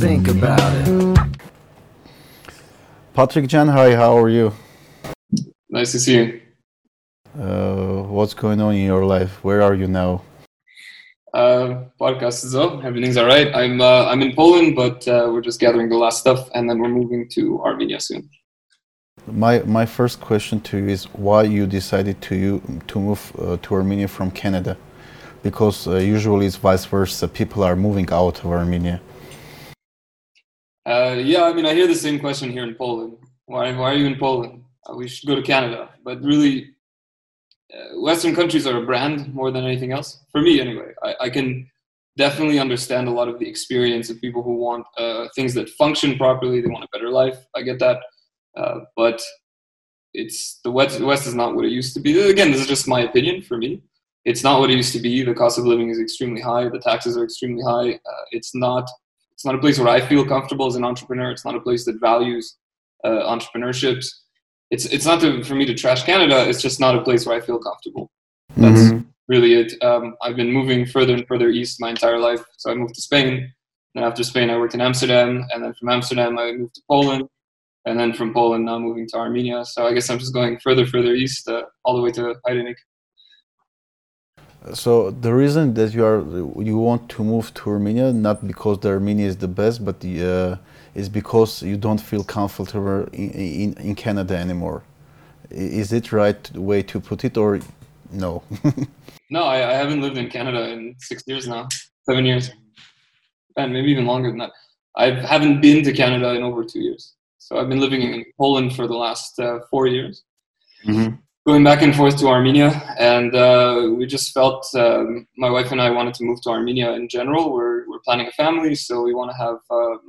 think about it. Patrick Jan, hi, how are you? Nice to see you. Uh, what's going on in your life? Where are you now? Uh, podcast is up. Everything's all right. I'm uh, I'm in Poland, but uh, we're just gathering the last stuff, and then we're moving to Armenia soon. My my first question to you is why you decided to you to move uh, to Armenia from Canada, because uh, usually it's vice versa. People are moving out of Armenia. Uh, yeah, I mean, I hear the same question here in Poland. Why why are you in Poland? Uh, we should go to Canada. But really, uh, Western countries are a brand more than anything else. For me, anyway, I, I can definitely understand a lot of the experience of people who want uh, things that function properly. They want a better life. I get that. Uh, but it's the West, the West is not what it used to be. Again, this is just my opinion for me. It's not what it used to be. The cost of living is extremely high. The taxes are extremely high. It's not. It's not a place where I feel comfortable as an entrepreneur. It's not a place that values uh, entrepreneurships. It's it's not to, for me to trash Canada. It's just not a place where I feel comfortable. That's Mhm. really it. Um, I've been moving further and further east my entire life. So I moved to Spain. Then after Spain, I worked in Amsterdam, and then from Amsterdam, I moved to Poland, and then from Poland, now moving to Armenia. So I guess I'm just going further, further east, uh, all the way to Hayrenik. So the reason that you are you want to move to Armenia not because the Armenia is the best, but the, uh, is because you don't feel comfortable in, in in Canada anymore. Is it right way to put it or no? No, I, I haven't lived in Canada in six years now, seven years, and maybe even longer than that. I haven't been to Canada in over two years. So I've been living in Poland for the last uh, four years. Going back and forth to Armenia, and uh, we just felt um, my wife and I wanted to move to Armenia in general. We're we're planning a family, so we want to have um,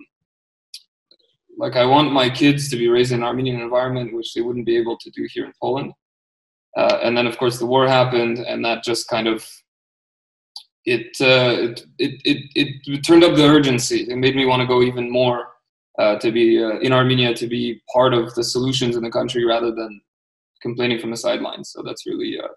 like I want my kids to be raised in an Armenian environment, which they wouldn't be able to do here in Poland. Uh, and then, of course, the war happened, and that just kind of it uh, it, it it it turned up the urgency. It made me want to go even more uh, to be uh, in Armenia to be part of the solutions in the country rather than complaining from the sidelines. So that's really uh,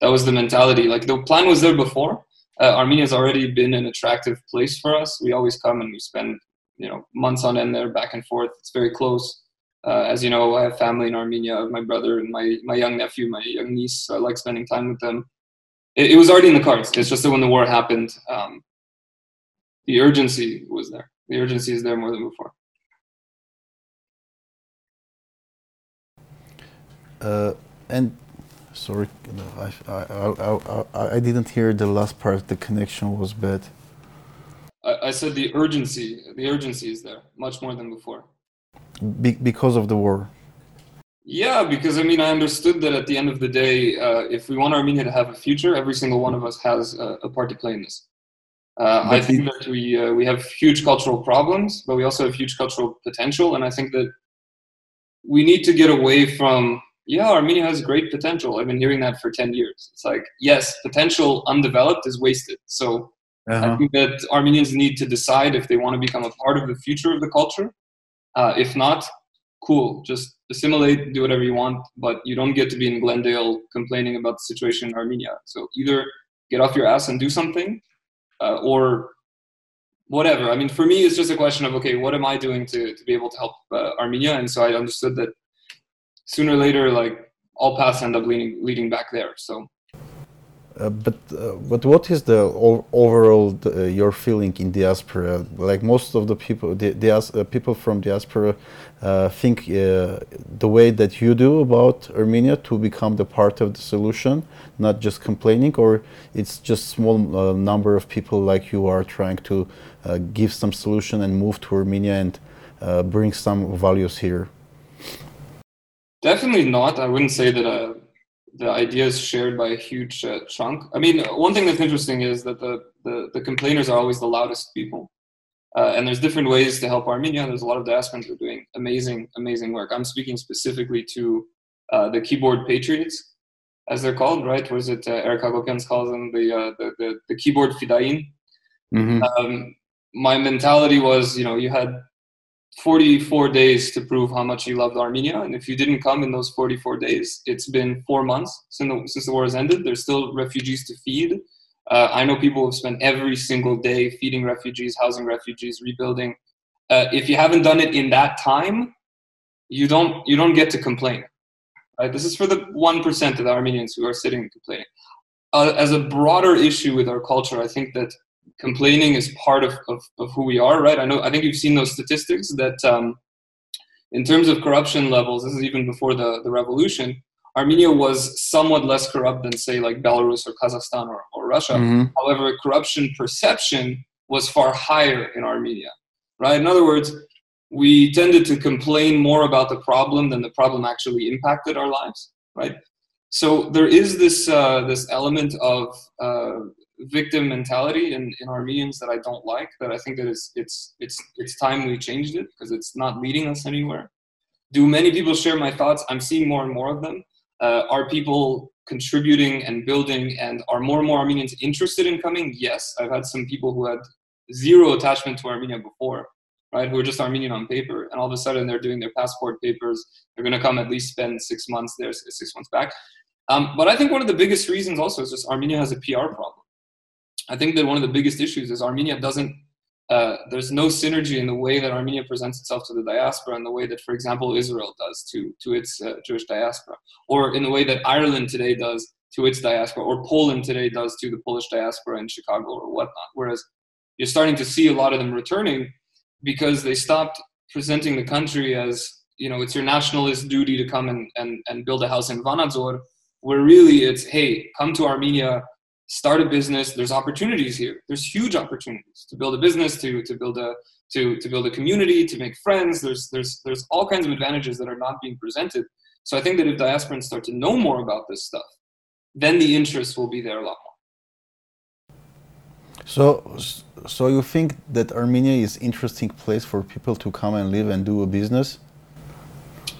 that was the mentality. Like the plan was there before. Uh, Armenia's already been an attractive place for us. We always come and we spend you know months on end there, back and forth. It's very close. Uh, as you know, I have family in Armenia. My brother and my my young nephew, my young niece. So I like spending time with them. It, it was already in the cards. It's just that when the war happened, um, the urgency was there. The urgency is there more than before. Uh, and sorry, I, I, I, I, I didn't hear the last part. The connection was bad. I, I said the urgency. The urgency is there much more than before. Be, because of the war. Yeah, because I mean, I understood that at the end of the day, uh, if we want Armenia to have a future, every single one of us has a, a part to play in this. Uh, I think that we uh, we have huge cultural problems, but we also have huge cultural potential, and I think that we need to get away from. Yeah, Armenia has great potential. I've been hearing that for ten years. It's like yes, potential undeveloped is wasted. So I think that Armenians need to decide if they want to become a part of the future of the culture. Uh, if not, cool, just assimilate, do whatever you want, but you don't get to be in Glendale complaining about the situation in Armenia. So either get off your ass and do something, uh, or whatever. I mean, for me, it's just a question of okay, what am I doing to, to be able to help uh, Armenia? And so I understood that sooner or later, like all paths end up leading leading back there. So Uh, but uh, but what is the o- overall uh, your feeling in diaspora? Like most of the people, the, dias- uh, people from diaspora uh, think uh, the way that you do about Armenia to become the part of the solution, not just complaining, or it's just small number of people like you are trying to give some solution and move to Armenia and bring some values here. Definitely not. I wouldn't say that uh, the idea is shared by a huge uh, chunk. I mean, one thing that's interesting is that the, the, the complainers are always the loudest people. Uh, and there's different ways to help Armenia. There's a lot of diasporans who are doing amazing, amazing work. I'm speaking specifically to uh, the keyboard patriots, as they're called, right? Was it? Uh, Eric Hagopians calls them the, uh, the, the, the keyboard fidain um, my mentality was, you know, you had 44 days to prove how much you loved Armenia, and if you didn't come in those 44 days, it's been four months since the, since the war has ended. There's still refugees to feed. Uh, I know people have spent every single day feeding refugees, housing refugees, rebuilding. uh, if you haven't done it in that time, you don't you don't get to complain. Right? This is for the one percent of the Armenians who are sitting and complaining. Uh, as a broader issue with our culture, I think that complaining is part of, of, of, who we are. Right? I know. I think you've seen those statistics that um, in terms of corruption levels, this is even before the, the revolution. Armenia was somewhat less corrupt than, say, like Belarus or Kazakhstan or, or Russia. Mm-hmm. However, corruption perception was far higher in Armenia, right? In other words, we tended to complain more about the problem than the problem actually impacted our lives, right? So there is this uh, this element of uh, victim mentality in, in Armenians that I don't like. That I think that it's it's it's it's time we changed it because it's not leading us anywhere. Do many people share my thoughts? I'm seeing more and more of them. Uh, are people contributing and building, and are more and more Armenians interested in coming? Yes, I've had some people who had zero attachment to Armenia before, right? Who are just Armenian on paper, and all of a sudden they're doing their passport papers. They're going to come at least spend six months there, six months back. Um, but I think one of the biggest reasons also is just Armenia has a PR problem. I think that one of the biggest issues is Armenia doesn't. Uh, there's no synergy in the way that Armenia presents itself to the diaspora, and the way that, for example, Israel does to to its uh, Jewish diaspora, or in the way that Ireland today does to its diaspora, or Poland today does to the Polish diaspora in Chicago or whatnot. Whereas you're starting to see a lot of them returning because they stopped presenting the country as you know it's your nationalist duty to come and, and, and build a house in Vanadzor, where really it's hey come to Armenia start a business there's opportunities here. There's huge opportunities to build a business to to build a to to build a community to make friends. There's there's there's all kinds of advantages that are not being presented. So i think that if diasporans start to know more about this stuff then the interest will be there a lot more. So so you think that armenia is interesting place for people to come and live and do a business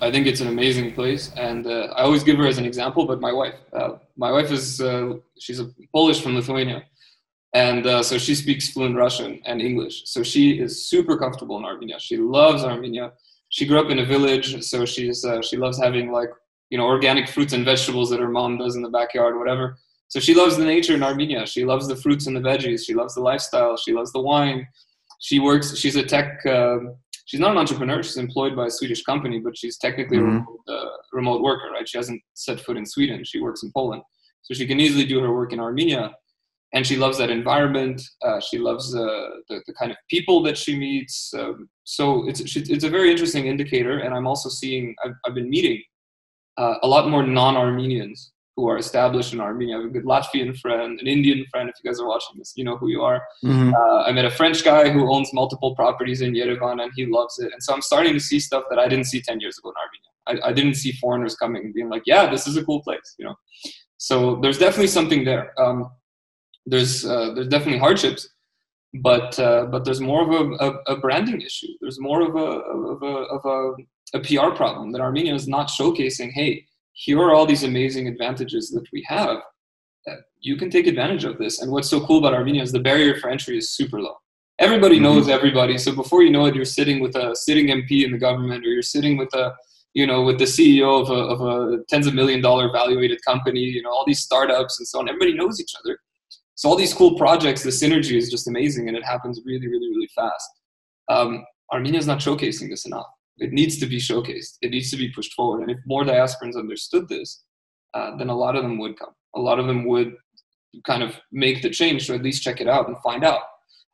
I think it's an amazing place, and uh, I always give her as an example. But my wife, uh, my wife is uh, she's a Polish from Lithuania, and uh, so she speaks fluent Russian and English. So she is super comfortable in Armenia. She loves Armenia. She grew up in a village, so she's uh, she loves having like you know organic fruits and vegetables that her mom does in the backyard, whatever. So she loves the nature in Armenia. She loves the fruits and the veggies. She loves the lifestyle. She loves the wine. She works. She's a tech um, she's not an entrepreneur. She's employed by a Swedish company, but she's technically mm-hmm. a remote, uh, remote, worker, right? She hasn't set foot in Sweden. She works in Poland, so she can easily do her work in Armenia. And she loves that environment. Uh, she loves uh, the, the kind of people that she meets. Um, so it's it's a very interesting indicator. And I'm also seeing I've, I've been meeting uh, a lot more non-Armenians who are established in Armenia. I have a good Latvian friend, an Indian friend. If you guys are watching this, you know who you are. Mm-hmm. Uh, I met a French guy who owns multiple properties in Yerevan, and he loves it. And so I'm starting to see stuff that I didn't see ten years ago in Armenia. I, I didn't see foreigners coming and being like, "Yeah, this is a cool place," you know. So there's definitely something there. Um, there's uh, there's definitely hardships, but uh, but there's more of a, a, a, branding issue. There's more of a of a, of a, a PR problem that Armenia is not showcasing. Hey, here are all these amazing advantages that we have. You can take advantage of this. And what's so cool about Armenia is the barrier for entry is super low. Everybody mm-hmm. knows everybody. So before you know it, you're sitting with a sitting MP in the government, or you're sitting with a, you know, with the CEO of a, of a tens of million dollar valuated company. You know, all these startups and so on. Everybody knows each other. So all these cool projects, the synergy is just amazing, and it happens really, really, really fast. Um, Armenia is not showcasing this enough it needs to be showcased. It needs to be pushed forward. And if more diasporans understood this, uh, then a lot of them would come. A lot of them would kind of make the change to at least check it out and find out.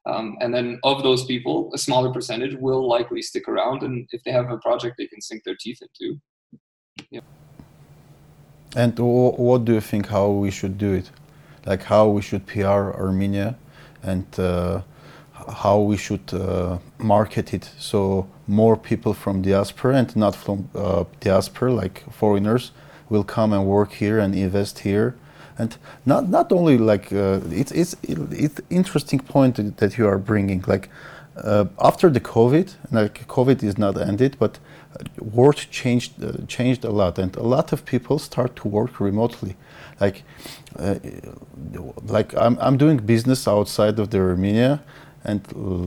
Um, and then of those people, a smaller percentage will likely stick around. And if they have a project they can sink their teeth into. Yeah. And what do you think how we should do it? Like how we should PR Armenia and uh, how we should uh, market it. So more people from diaspora and not from uh, diaspora like foreigners will come and work here and invest here. And not not only like uh, it's it's it's interesting point that you are bringing like uh, after the covid like covid is not ended but world changed uh, changed a lot. And a lot of people start to work remotely. Like uh, like I'm, I'm doing business outside of the armenia and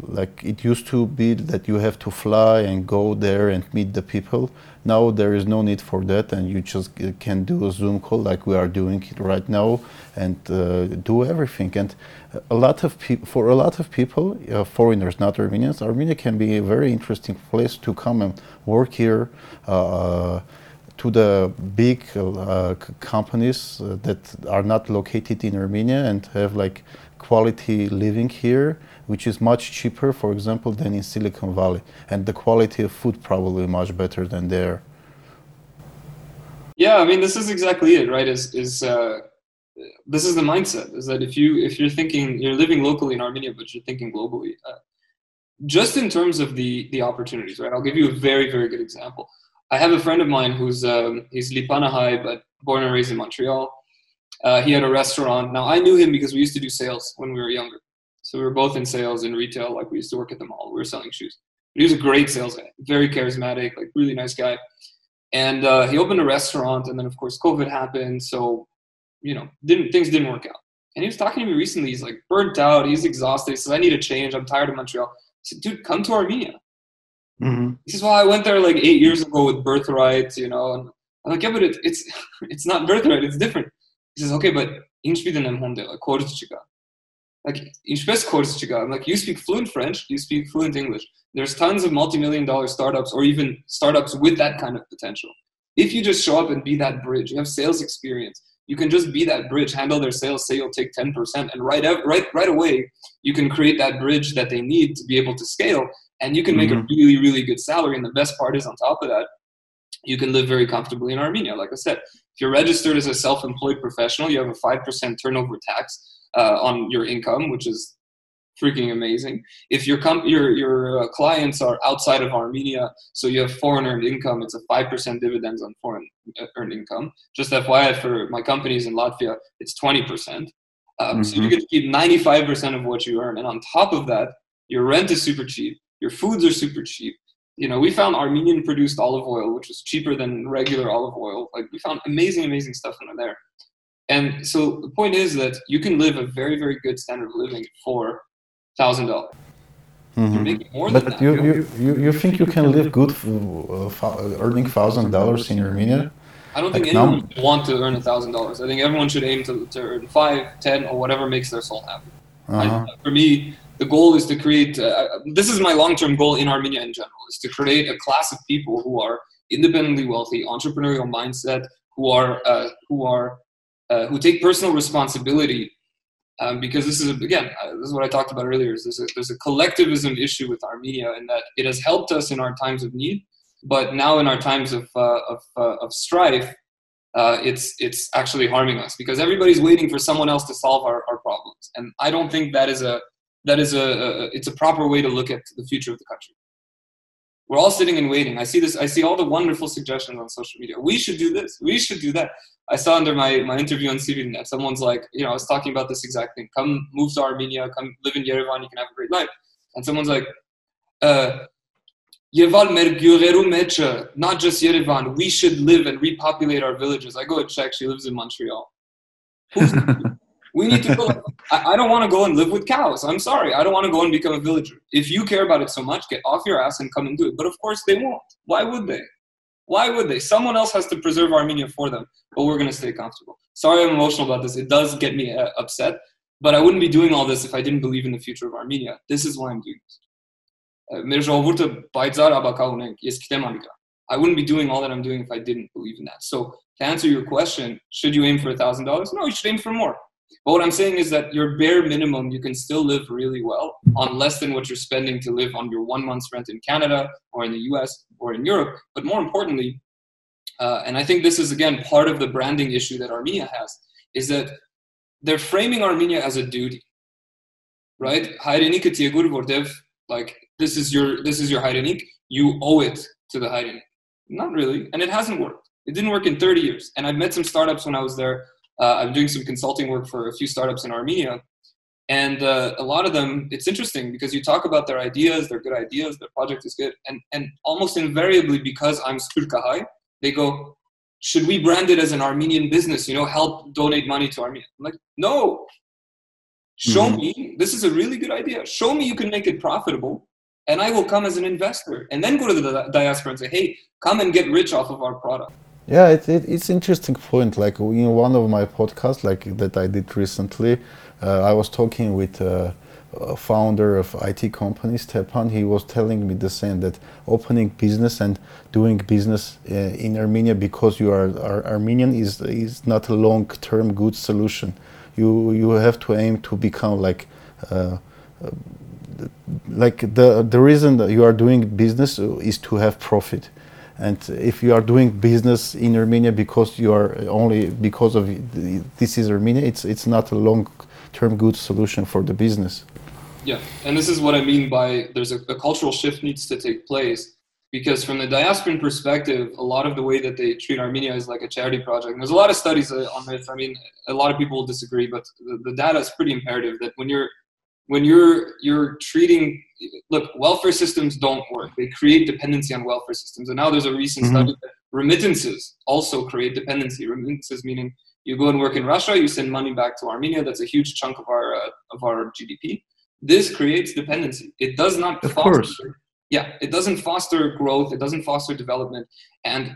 like it used to be that you have to fly and go there and meet the people. Now there is no need for that and you just can do a zoom call like we are doing it right now and uh, do everything. And a lot of people for a lot of people uh, foreigners not armenians armenia can be a very interesting place to come and work here uh, to the big uh, companies uh, that are not located in armenia and have like quality living here which is much cheaper, for example, than in Silicon Valley, and the quality of food probably much better than there. Yeah, I mean, this is exactly it, right? Is is uh, this is the mindset? Is that if you if you're thinking you're living locally in Armenia, but you're thinking globally, uh, just in terms of the the opportunities, right? I'll give you a very very good example. I have a friend of mine who's um, he's Lipanahai, but born and raised in Montreal. Uh, he had a restaurant. Now I knew him because we used to do sales when we were younger. So we were both in sales and retail. Like we used to work at the mall. We were selling shoes. But he was a great sales guy, very charismatic, like really nice guy. And uh, he opened a restaurant, and then of course COVID happened. So you know, didn't things didn't work out. And he was talking to me recently. He's like burnt out. He's exhausted. He says, "I need a change. I'm tired of Montreal." I said, "Dude, come to Armenia." Mm-hmm. He says, "Well, I went there like eight years ago with Birthright, you know." And I'm like, "Yeah, but it, it's it's not Birthright. It's different." He says, "Okay, but inşbiden hem like like I'm like, you speak fluent French, you speak fluent English. There's tons of multi-million dollar startups or even startups with that kind of potential. If you just show up and be that bridge, you have sales experience. You can just be that bridge, handle their sales, say you'll take 10%, and right, out, right, right away, you can create that bridge that they need to be able to scale. And you can make mm-hmm. a really, really good salary. And the best part is, on top of that, you can live very comfortably in Armenia. Like I said, if you're registered as a self employed professional, you have a 5% turnover tax uh, on your income, which is freaking amazing. If your comp- your your uh, clients are outside of Armenia, so you have foreign earned income, it's a five percent dividends on foreign uh, earned income. Just FYI, for my companies in Latvia, it's twenty percent. Um, mm-hmm. So you get to keep ninety five percent of what you earn, and on top of that, your rent is super cheap, your foods are super cheap. You know, we found Armenian produced olive oil, which was cheaper than regular olive oil. Like we found amazing, amazing stuff under there. And so the point is that you can live a very, very good standard of living for thousand dollars. Mm-hmm. But you, you, you, you think you can live good uh, earning thousand dollars in Armenia? I don't think like anyone would want to earn a thousand dollars. I think everyone should aim to, to earn five, ten, or whatever makes their soul happy. Uh-huh. I, for me, the goal is to create. Uh, this is my long-term goal in Armenia in general: is to create a class of people who are independently wealthy, entrepreneurial mindset, who are uh, who are uh, who take personal responsibility um, because this is again uh, this is what I talked about earlier. Is there's a, there's a collectivism issue with Armenia in that it has helped us in our times of need, but now in our times of uh, of, uh, of strife, uh, it's it's actually harming us because everybody's waiting for someone else to solve our, our problems, and I don't think that is a that is a, a it's a proper way to look at the future of the country. We're all sitting and waiting. I see this. I see all the wonderful suggestions on social media. We should do this. We should do that. I saw under my, my interview on CivilNet, someone's like, you know, I was talking about this exact thing. Come move to Armenia, come live in Yerevan, you can have a great life. And someone's like, uh, Yeval Mergureru not just Yerevan, we should live and repopulate our villages. I go and check, she lives in Montreal. we need to go. I, I don't want to go and live with cows. I'm sorry. I don't want to go and become a villager. If you care about it so much, get off your ass and come and do it. But of course they won't. Why would they? Why would they? Someone else has to preserve Armenia for them, but we're going to stay comfortable. Sorry I'm emotional about this. It does get me uh, upset, but I wouldn't be doing all this if I didn't believe in the future of Armenia. This is why I'm doing this. Uh, I wouldn't be doing all that I'm doing if I didn't believe in that. So to answer your question, should you aim for a thousand dollars? No, you should aim for more. But what I'm saying is that your bare minimum, you can still live really well on less than what you're spending to live on your one month's rent in Canada or in the US or in Europe. But more importantly, uh, and I think this is again part of the branding issue that Armenia has, is that they're framing Armenia as a duty, right? Like this is your this is your hayrenik. You owe it to the hayrenik. Not really, and it hasn't worked. It didn't work in 30 years. And I've met some startups when I was there uh, I'm doing some consulting work for a few startups in Armenia. And uh, a lot of them, it's interesting because you talk about their ideas, their good ideas, their project is good. And, and almost invariably, because I'm Spurkahai, they go, should we brand it as an Armenian business, you know, help donate money to Armenia? I'm like, no, Show mm-hmm. me this is a really good idea. Show me you can make it profitable, and I will come as an investor, and then go to the diaspora and say, hey, come and get rich off of our product. Yeah, it, it, it's interesting point. Like in one of my podcasts, like that I did recently, uh, I was talking with. Uh, founder of IT company, Stepan, he was telling me the same that opening business and doing business uh, in Armenia because you are, are, Armenian is is not a long-term good solution. You you have to aim to become like. Uh, like the the reason that you are doing business is to have profit and if you are doing business in Armenia because you are only because of this is Armenia it's it's not a long term good solution for the business yeah, and this is what I mean by there's a, a, cultural shift needs to take place because from the diasporan perspective, a lot of the way that they treat Armenia is like a charity project. And there's a lot of studies uh, on this. I mean, a lot of people will disagree, but the, the data is pretty imperative that when you're when you're you're treating look welfare systems don't work they create dependency on welfare systems and now there's a recent mm-hmm. study that remittances also create dependency remittances meaning you go and work in russia you send money back to armenia that's a huge chunk of our uh, of our gdp this creates dependency. It does not of foster, course. Yeah, it doesn't foster growth. It doesn't foster development. And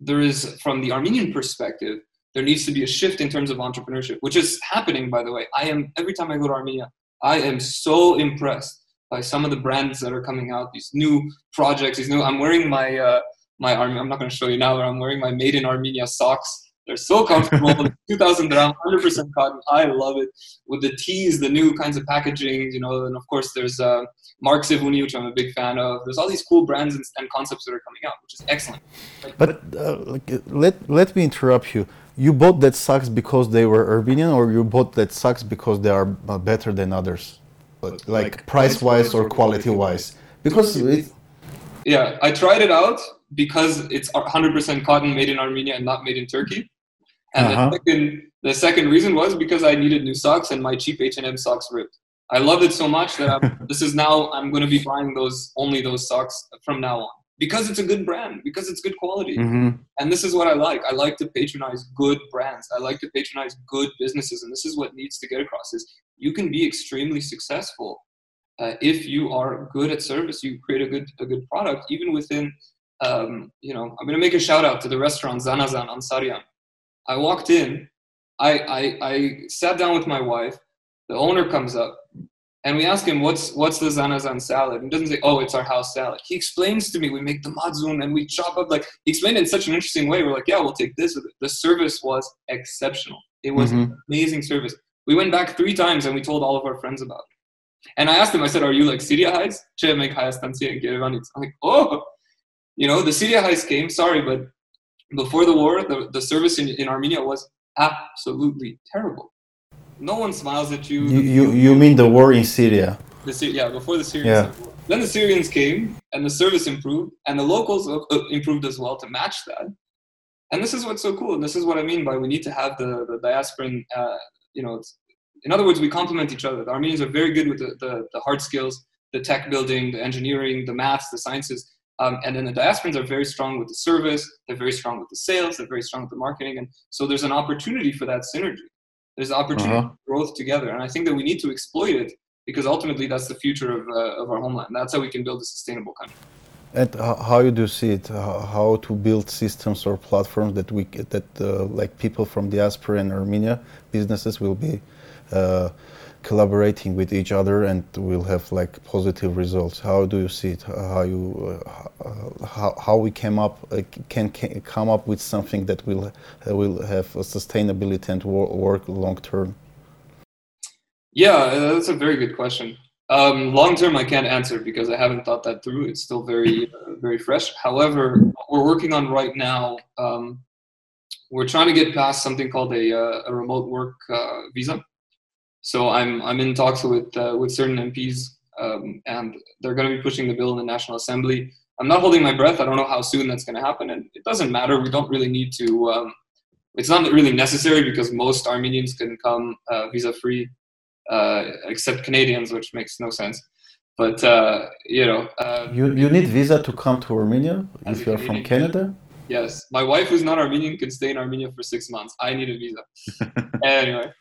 there is, from the Armenian perspective, there needs to be a shift in terms of entrepreneurship, which is happening, by the way. I am every time I go to Armenia, I am so impressed by some of the brands that are coming out. These new projects. These new. I'm wearing my uh, my army. I'm not going to show you now, but I'm wearing my Made in Armenia socks they're so comfortable. 2000 dram, 100% cotton. I love it. With the tees, the new kinds of packaging, you know, and of course there's uh, Mark Zevuni, which I'm a big fan of. There's all these cool brands and, and concepts that are coming out, which is excellent. but uh, let, let me interrupt you. You bought that socks because they were Armenian, or you bought that socks because they are uh, better than others? Like, like price wise or quality wise? Because it, yeah, I tried it out because it's 100% cotton made in Armenia and not made in Turkey. And uh-huh. the, second, the second reason was because I needed new socks and my cheap H&M socks ripped. I loved it so much that I'm, this is now I'm going to be buying those only those socks from now on because it's a good brand because it's good quality. Mm-hmm. and this is what i like. I like to patronize good brands. I like to patronize good businesses and this is what needs to get across is you can be extremely successful uh, if you are good at service you create a good a good product even within um, you know i'm going to make a shout out to the restaurant zanazan on Saryan I walked in, I, I, I sat down with my wife, the owner comes up, and we ask him, what's, what's the zanazan salad? And he doesn't say, oh, it's our house salad. He explains to me, we make the madzun and we chop up, like, he explained it in such an interesting way. We're like, yeah, we'll take this. The service was exceptional. It was mm-hmm. amazing service. We went back three times and we told all of our friends about it. And I asked him, I said, are you like Syria heist? I'm like, oh, you know, the Syria heist came, sorry, but before the war, the, the service in, in Armenia was absolutely terrible. No one smiles at you. You, you, you mean the war in Syria? The, yeah, before the Syrians. Yeah. Then the Syrians came, and the service improved, and the locals uh, uh, improved as well to match that. And this is what's so cool, and this is what I mean by we need to have the the diasporan. Uh, you know, in other words, we complement each other. The Armenians are very good with the, the, the hard skills, the tech building, the engineering, the maths, the sciences um, and then the diasporans are very strong with the service, they're very strong with the sales, they're very strong with the marketing. And so there's an opportunity for that synergy. There's an opportunity uh-huh. for growth together. And I think that we need to exploit it because ultimately that's the future of, uh, of our homeland. That's how we can build a sustainable country. And how do you do see it? How to build systems or platforms that we that uh, like people from diaspora and Armenia businesses will be uh, collaborating with each other and we'll have like positive results. How do you see it? How you uh, how, how we came up uh, can, can, come up with something that will uh, will have sustainability and wor work long term? Yeah uh, that's a very good question. Um, long term i can't answer because i haven't thought that through. It's still very uh, very fresh. However what we're working on right now um, we're trying to get past something called a, uh, a remote work visa so I'm I'm in talks with uh, with certain MPs, um, and they're going to be pushing the bill in the National Assembly. I'm not holding my breath. I don't know how soon that's going to happen, and it doesn't matter. We don't really need to. Um, it's not really necessary because most Armenians can come uh, visa free, uh, except Canadians, which makes no sense. But uh, you know, uh, you you need visa to come to Armenia if you're from Canada. Yes, my wife, who's not Armenian, can stay in Armenia for six months. I need a visa. anyway,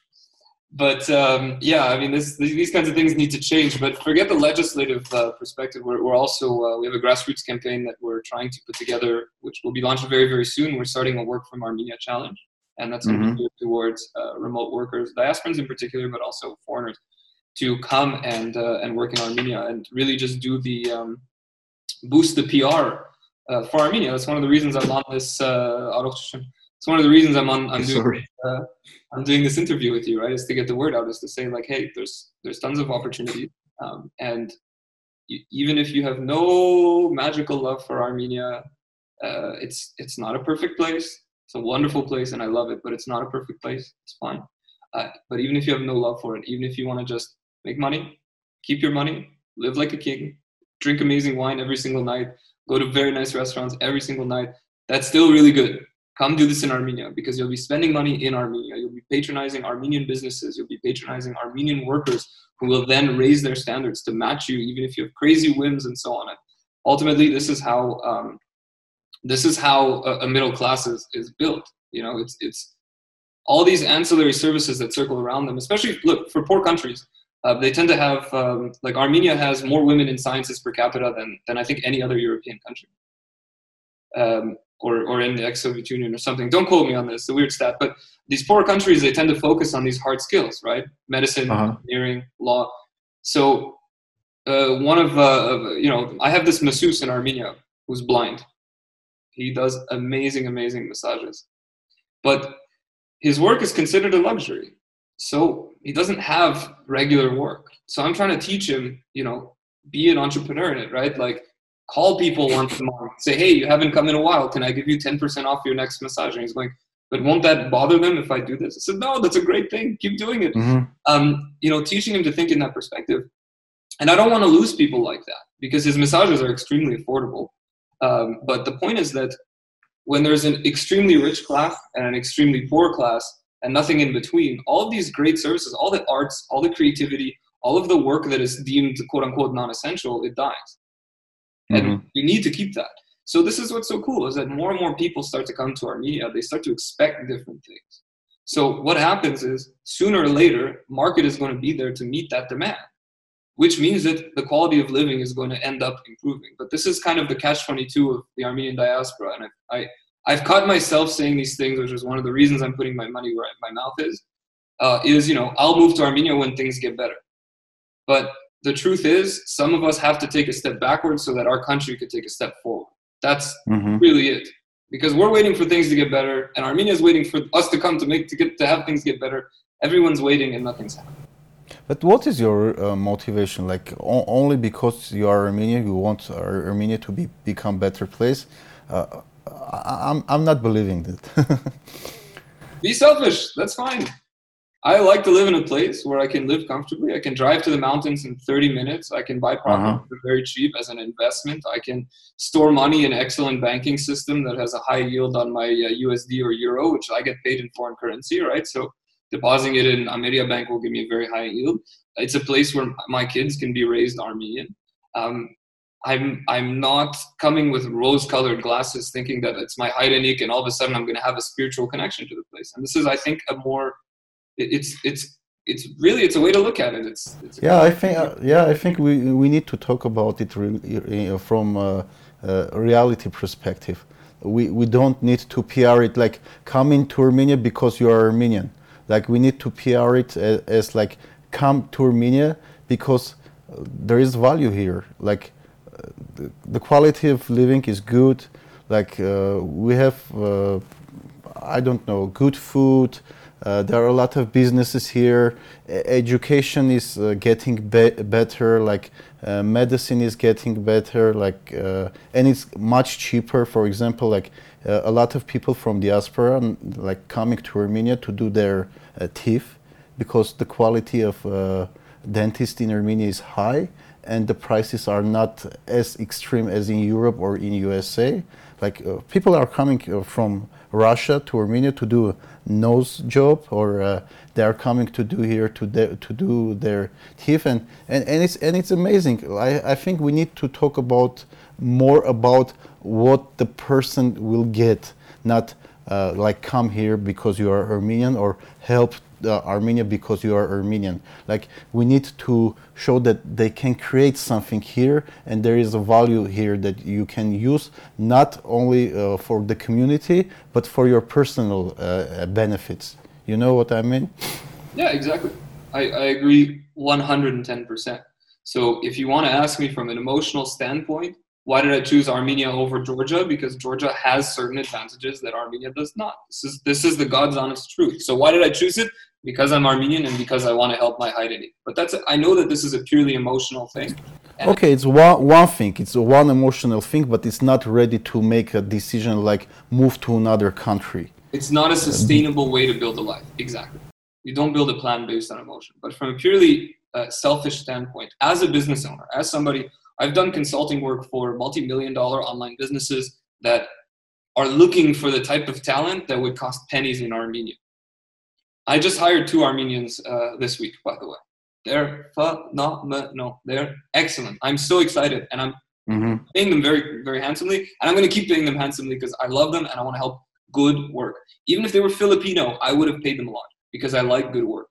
but um, yeah, I mean, this, these kinds of things need to change. But forget the legislative uh, perspective. We're, we're also uh, we have a grassroots campaign that we're trying to put together, which will be launched very very soon. We're starting a work from Armenia challenge, and that's mm-hmm. going to be towards uh, remote workers, diasporans in particular, but also foreigners, to come and uh, and work in Armenia and really just do the um, boost the PR uh, for Armenia. That's one of the reasons I'm on this. Uh, it's one of the reasons I'm on. I'm doing. Uh, I'm doing this interview with you, right? Is to get the word out, is to say like, hey, there's there's tons of opportunity, um, and you, even if you have no magical love for Armenia, uh, it's it's not a perfect place. It's a wonderful place, and I love it, but it's not a perfect place. It's fine. Uh, but even if you have no love for it, even if you want to just make money, keep your money, live like a king, drink amazing wine every single night, go to very nice restaurants every single night, that's still really good come do this in Armenia because you'll be spending money in Armenia. You'll be patronizing Armenian businesses. You'll be patronizing Armenian workers who will then raise their standards to match you, even if you have crazy whims and so on. And ultimately, this is how um, this is how a, a middle class is, is built. You know, it's it's all these ancillary services that circle around them. Especially look for poor countries. Uh, they tend to have um, like Armenia has more women in sciences per capita than than I think any other European country. Um, or, or in the ex-Soviet Union or something. Don't quote me on this, a weird stat. But these poor countries, they tend to focus on these hard skills, right? Medicine, uh-huh. engineering, law. So uh, one of, uh, you know, I have this masseuse in Armenia who's blind. He does amazing, amazing massages. But his work is considered a luxury. So he doesn't have regular work. So I'm trying to teach him, you know, be an entrepreneur in it, right? Like call people once a month, say, hey, you haven't come in a while. Can I give you 10% off your next massage? And he's like, but won't that bother them if I do this? I said, no, that's a great thing. Keep doing it. Mm-hmm. Um, you know, teaching him to think in that perspective. And I don't want to lose people like that because his massages are extremely affordable. Um, but the point is that when there's an extremely rich class and an extremely poor class and nothing in between, all of these great services, all the arts, all the creativity, all of the work that is deemed quote unquote non essential, it dies and mm-hmm. we need to keep that so this is what's so cool is that more and more people start to come to armenia they start to expect different things so what happens is sooner or later market is going to be there to meet that demand which means that the quality of living is going to end up improving but this is kind of the catch 22 of the armenian diaspora and I, I I've caught myself saying these things, which is one of the reasons I'm putting my money where my mouth is. Uh, is you know I'll move to Armenia when things get better, but the truth is, some of us have to take a step backwards so that our country could take a step forward. That's mm-hmm. really it. Because we're waiting for things to get better, and Armenia is waiting for us to come to make to get to have things get better. Everyone's waiting, and nothing's happening. But what is your uh, motivation? Like o- only because you are Armenian, you want Armenia to be become better place? Uh, I'm I'm not believing that. be selfish. That's fine. I like to live in a place where I can live comfortably. I can drive to the mountains in 30 minutes. I can buy property uh-huh. very cheap as an investment. I can store money in an excellent banking system that has a high yield on my uh, USD or euro, which I get paid in foreign currency, right? So depositing it in Ameriabank will give me a very high yield. It's a place where my kids can be raised Armenian. Um, I'm I'm not coming with rose-colored glasses, thinking that it's my Hayrenik and all of a sudden I'm going to have a spiritual connection to the place. And this is, I think, a more it's it's it's really it's a way to look at it. It's, it's yeah, I think uh, yeah, I think we we need to talk about it really, from a, reality perspective. We we don't need to PR it like come to Armenia because you are Armenian. Like we need to PR it as, as like come to Armenia because uh, there is value here. Like uh, the, the, quality of living is good. Like uh, we have uh, I don't know good food uh, there are a lot of businesses here. education is uh, getting be better. Like uh, medicine is getting better. Like uh, and it's much cheaper. For example, like uh, a lot of people from diaspora like coming to Armenia to do their uh, teeth because the quality of dentist in Armenia is high and the prices are not as extreme as in Europe or in USA. Like people are coming from Russia to Armenia to do nose job or uh, they are coming to do here to, de- to do their teeth and, and, and, it's, and it's amazing. I, I think we need to talk about more about what the person will get, not uh, like come here because you are Armenian or help uh, Armenia because you are Armenian. Like we need to show that they can create something here, and there is a value here that you can use not only uh, for the community but for your personal uh, benefits. You know what I mean? Yeah, exactly. I, I agree 110%. So if you want to ask me from an emotional standpoint, why did I choose Armenia over Georgia? Because Georgia has certain advantages that Armenia does not. This is this is the God's honest truth. So why did I choose it? Because I'm Armenian and because I want to help my identity. But that's I know that this is a purely emotional thing. okay, it's one one thing. It's one emotional thing, but it's not ready to make a decision like move to another country. It's not a sustainable way to build a life. Exactly. You don't build a plan based on emotion. But from a purely uh, selfish standpoint, as a business owner, as somebody I've done consulting work for multi-million dollar online businesses that are looking for the type of talent that would cost pennies in Armenia. I just hired two Armenians uh, this week, by the way. They're phenomenal. They're excellent. I'm so excited, and I'm mm-hmm. paying them very, very handsomely, and I'm going to keep paying them handsomely because I love them and I want to help good work. Even if they were Filipino, I would have paid them a lot because I like good work.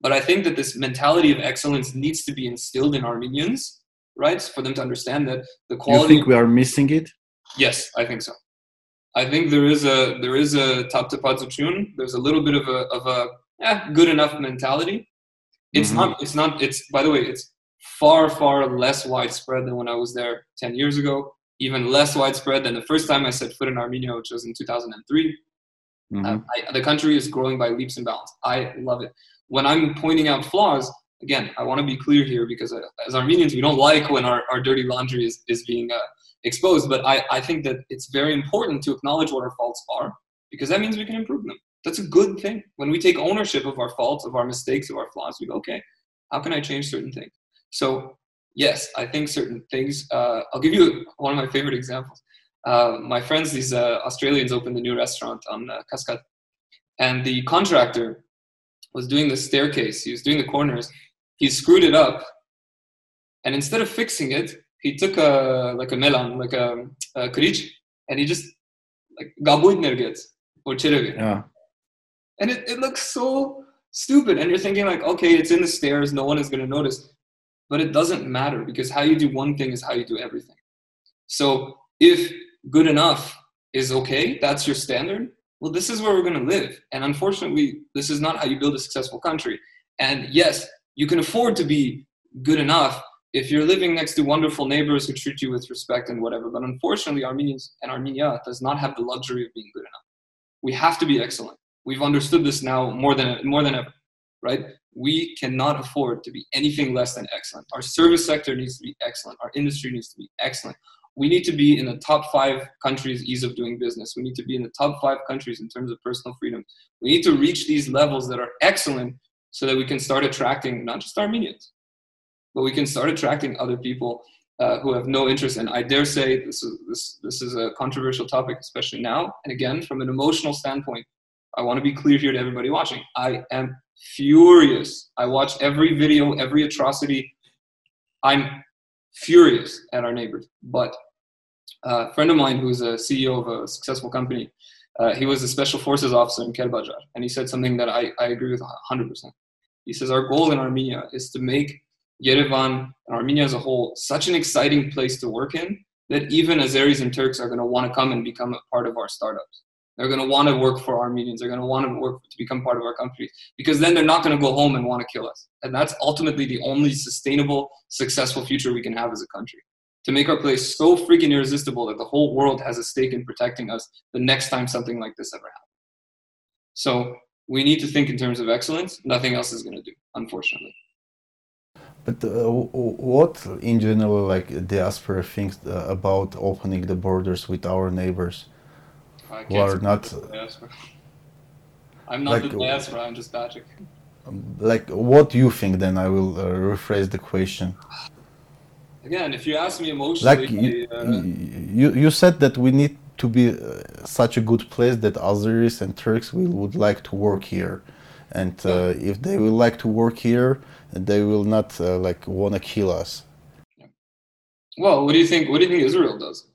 But I think that this mentality of excellence needs to be instilled in Armenians right? For them to understand that the quality. You think we are missing it? Yes, I think so. I think there is a there is a top to tune. There's a little bit of a of a yeah, good enough mentality. It's mm-hmm. not it's not it's by the way it's far far less widespread than when I was there ten years ago. Even less widespread than the first time I set foot in Armenia, which was in 2003. Mm-hmm. Um, I, the country is growing by leaps and bounds. I love it. When I'm pointing out flaws, again, I want to be clear here because uh, as Armenians, we don't like when our, our dirty laundry is, is being uh, exposed. But I, I think that it's very important to acknowledge what our faults are because that means we can improve them. That's a good thing. When we take ownership of our faults, of our mistakes, of our flaws, we go, okay, how can I change certain things? So, yes, I think certain things. Uh, I'll give you one of my favorite examples. Uh, my friends, these uh, Australians, opened a new restaurant on uh, Cascade. And the contractor was doing the staircase, he was doing the corners, he screwed it up, and instead of fixing it, he took a like a melon, like a, a and he just like nergets or cherevi. Yeah. And it, it looks so stupid. And you're thinking like, okay, it's in the stairs, no one is gonna notice. But it doesn't matter because how you do one thing is how you do everything. So if good enough is okay, that's your standard, well, this is where we're going to live. And unfortunately, this is not how you build a successful country. And yes, you can afford to be good enough if you're living next to wonderful neighbors who treat you with respect and whatever. But unfortunately, Armenians and Armenia does not have the luxury of being good enough. We have to be excellent. We've understood this now more than more than ever, right? We cannot afford to be anything less than excellent. Our service sector needs to be excellent. Our industry needs to be excellent. We need to be in the top five countries ease of doing business. We need to be in the top five countries in terms of personal freedom. We need to reach these levels that are excellent so that we can start attracting not just Armenians, but we can start attracting other people uh, who have no interest. And I dare say this is this this is a controversial topic, especially now. And again, from an emotional standpoint, I want to be clear here to everybody watching. I am furious. I watch every video, every atrocity. I'm furious at our neighbors. But uh, a friend of mine who's a CEO of a successful company uh, he was a special forces officer in Kelbajar, and he said something that I, I agree with 100%. He says, Our goal in Armenia is to make Yerevan and Armenia as a whole such an exciting place to work in that even Azeris and Turks are going to want to come and become a part of our startups. They're going to want to work for Armenians. They're going to want to work to become part of our companies because then they're not going to go home and want to kill us. And that's ultimately the only sustainable, successful future we can have as a country to make our place so freaking irresistible that the whole world has a stake in protecting us the next time something like this ever happens. So we need to think in terms of excellence. Nothing else is going to do, unfortunately. But uh, what, in general, like diaspora thinks uh, about opening the borders with our neighbors who are not? I'm not like, the diaspora. I'm just Patrick. Like, what do you think? Then I will uh, rephrase the question again, if you ask me emotionally, like you, uh, you, you said that we need to be uh, such a good place that Azeris and Turks will would like to work here, and uh, if they will like to work here, they will not uh, like want to kill us. Well, what do you think? What do you think Israel does?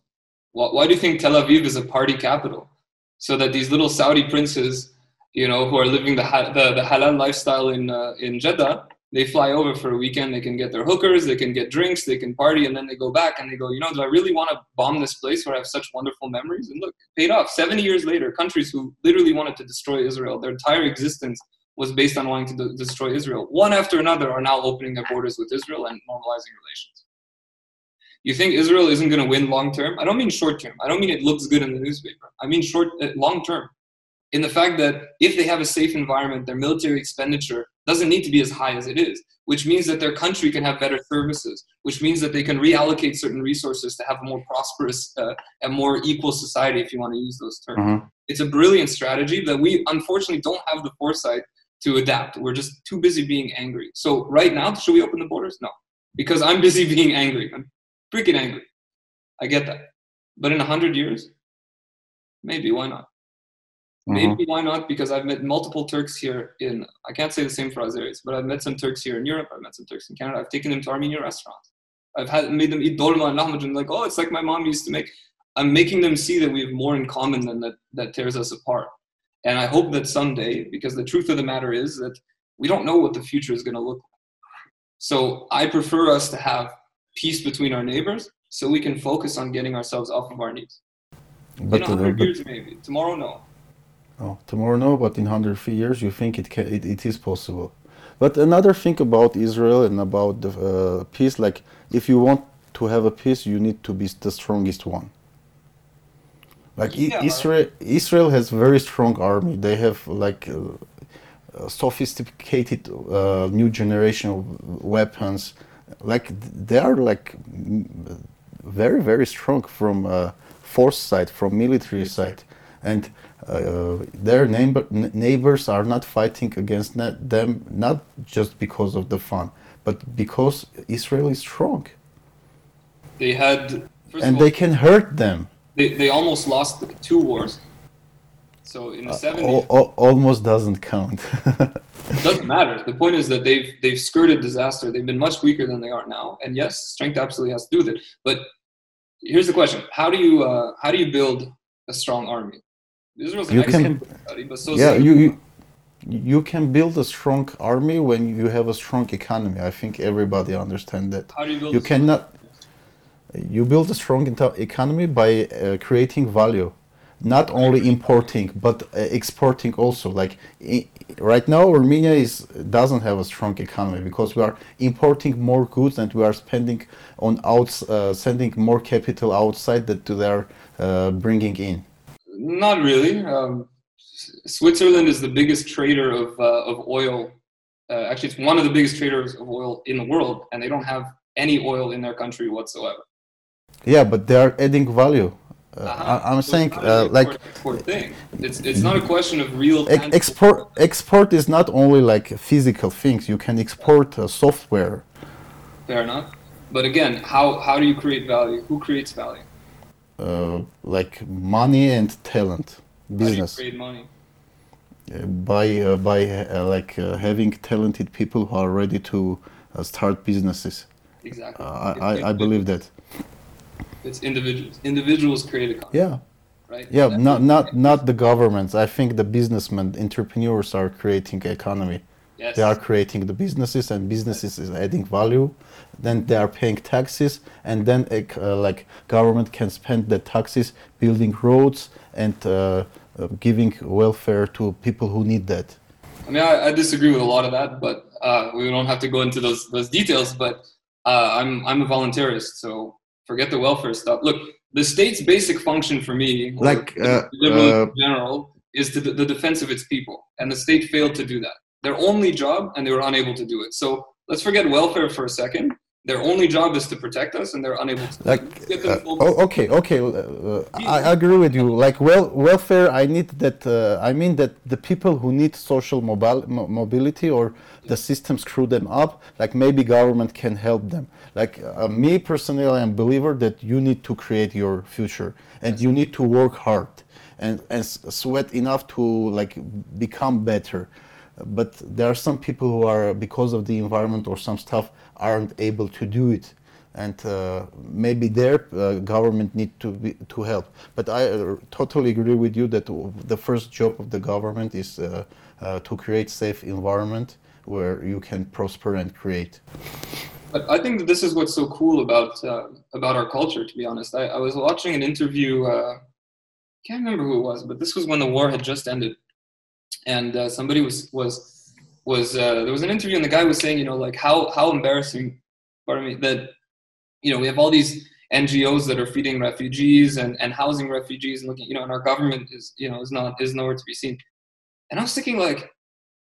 Why, why do you think Tel Aviv is a party capital? So that these little Saudi princes you know, who are living the the, the halal lifestyle in uh, in Jeddah, they fly over for a weekend. They can get their hookers, they can get drinks, they can party, and then they go back and they go, you know, do I really want to bomb this place where I have such wonderful memories? And look, paid off. Seventy years later, countries who literally wanted to destroy Israel, their entire existence was based on wanting to destroy Israel. One after another are now opening their borders with Israel and normalizing relations. You think Israel isn't going to win long term? I don't mean short term. I don't mean it looks good in the newspaper. I mean short, uh, long term. In the fact that if they have a safe environment, their military expenditure doesn't need to be as high as it is, which means that their country can have better services, which means that they can reallocate certain resources to have a more prosperous uh, and more equal society, if you want to use those terms. Mm-hmm. It's a brilliant strategy that we unfortunately don't have the foresight to adapt. We're just too busy being angry. So right now, should we open the borders? No, because I'm busy being angry. I'm freaking angry. I get that. But in a hundred years, maybe why not? Mm-hmm. Maybe why not? Because I've met multiple Turks here in I can't say the same for Azeris, but I've met some Turks here in Europe. I've met some Turks in Canada. I've taken them to Armenian restaurants. I've had made them eat dolma and lahmacun. Like, oh, it's like my mom used to make. I'm making them see that we have more in common than that that tears us apart. And I hope that someday, because the truth of the matter is that we don't know what the future is going to look like. So I prefer us to have peace between our neighbors so we can focus on getting ourselves off of our knees. But, in 100 uh, years, maybe. Tomorrow, no. Oh, tomorrow, no, but in 100 years, you think it, can, it, it is possible. But another thing about Israel and about the uh, peace, like if you want to have a peace, you need to be the strongest one. Like yeah. Israel, Israel has very strong army. They have like uh, sophisticated uh, new generation of weapons. Like they are like very very strong from uh, force side, from military side, and uh, their neighbor, neighbors are not fighting against them not just because of the fun, but because Israel is strong. They had, and all, they can hurt them they, they almost lost two wars. So in the uh, 70s, almost doesn't count. it doesn't matter. The point is that they've they've skirted disaster. They've been much weaker than they are now. And yes, strength absolutely has to do with it. But here's the question: How do you uh, how do you build a strong army? Israel's an you can, study, but so yeah, you, you you can build a strong army when you have a strong economy. I think everybody understands that. How do you build? You cannot you build a strong economy by uh, creating value not only importing but uh, exporting also. Like right now armenia is doesn't have a strong economy because we are importing more goods and we are spending on outs uh, sending more capital outside that they are uh, bringing in. Not really. Um, switzerland is the biggest trader of, uh, of oil uh, actually it's one of the biggest traders of oil in the world and they don't have any oil in their country whatsoever yeah, but they are adding value. Uh. I, am so saying uh, like export thing. It's it's not a question of real. export export is not only like physical things. You can export uh, software. Fair enough, but again, how how do you create value? Who creates value? Uh, like money and talent, business. create money? Uh, by uh, by like having talented people who are ready to start businesses. Exactly. I, I, I believe that. It's individuals. Individuals create economy. Yeah. Right. Yeah, not not not the governments. I think the businessmen, entrepreneurs are creating economy. Yes. They are creating the businesses, and businesses is adding value. Then they are paying taxes, and then uh, like government can spend the taxes building roads and uh, uh, giving welfare to people who need that. I mean, I, I disagree with a lot of that, but uh, we don't have to go into those those details. But uh, I'm I'm a voluntarist, so forget the welfare stuff. Look, the state's basic function for me, like uh, liberal uh, in general, is to the, the defense of its people, and the state failed to do that. Their only job, and they were unable to do it. So let's forget welfare for a second. Their only job is to protect us, and they're unable to. Like, uh, oh, okay, okay, uh, I agree with you. Like, well, welfare. I need that. Uh, I mean that the people who need social mobile, mobility or the system screw them up. Like, maybe government can help them. Like uh, me personally, I am a believer that you need to create your future, and you need to work hard, and and sweat enough to like become better but there are some people who are because of the environment or some stuff aren't able to do it and uh, maybe their uh, government need to be, to help. But I uh, totally agree with you that the first job of the government is uh, uh, to create safe environment where you can prosper and create. But I think that this is what's so cool about uh, about our culture. To be honest, I, I was watching an interview. can't remember who it was, but this was when the war had just ended, and somebody was was was uh, there was an interview, and the guy was saying, you know, like how how embarrassing pardon me, that you know, we have all these NGOs that are feeding refugees and, and housing refugees and looking, you know, and our government is, you know, is not is nowhere to be seen. And I was thinking like,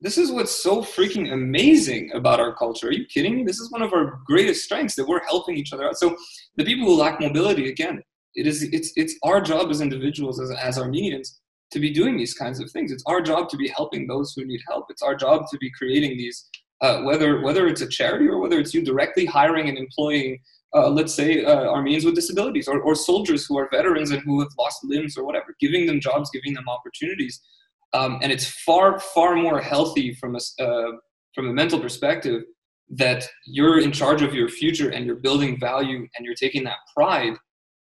this is what's so freaking amazing about our culture. Are you kidding me? This is one of our greatest strengths that we're helping each other out. So the people who lack mobility, again, it is it's it's our job as individuals, as, as Armenians, to be doing these kinds of things. It's our job to be helping those who need help. It's our job to be creating these, uh, whether whether it's a charity or whether it's you directly hiring and employing uh, let's say, uh, Armenians with disabilities or, or soldiers who are veterans and who have lost limbs or whatever, giving them jobs, giving them opportunities. Um, and it's far, far more healthy from a, uh, from a mental perspective that you're in charge of your future and you're building value and you're taking that pride.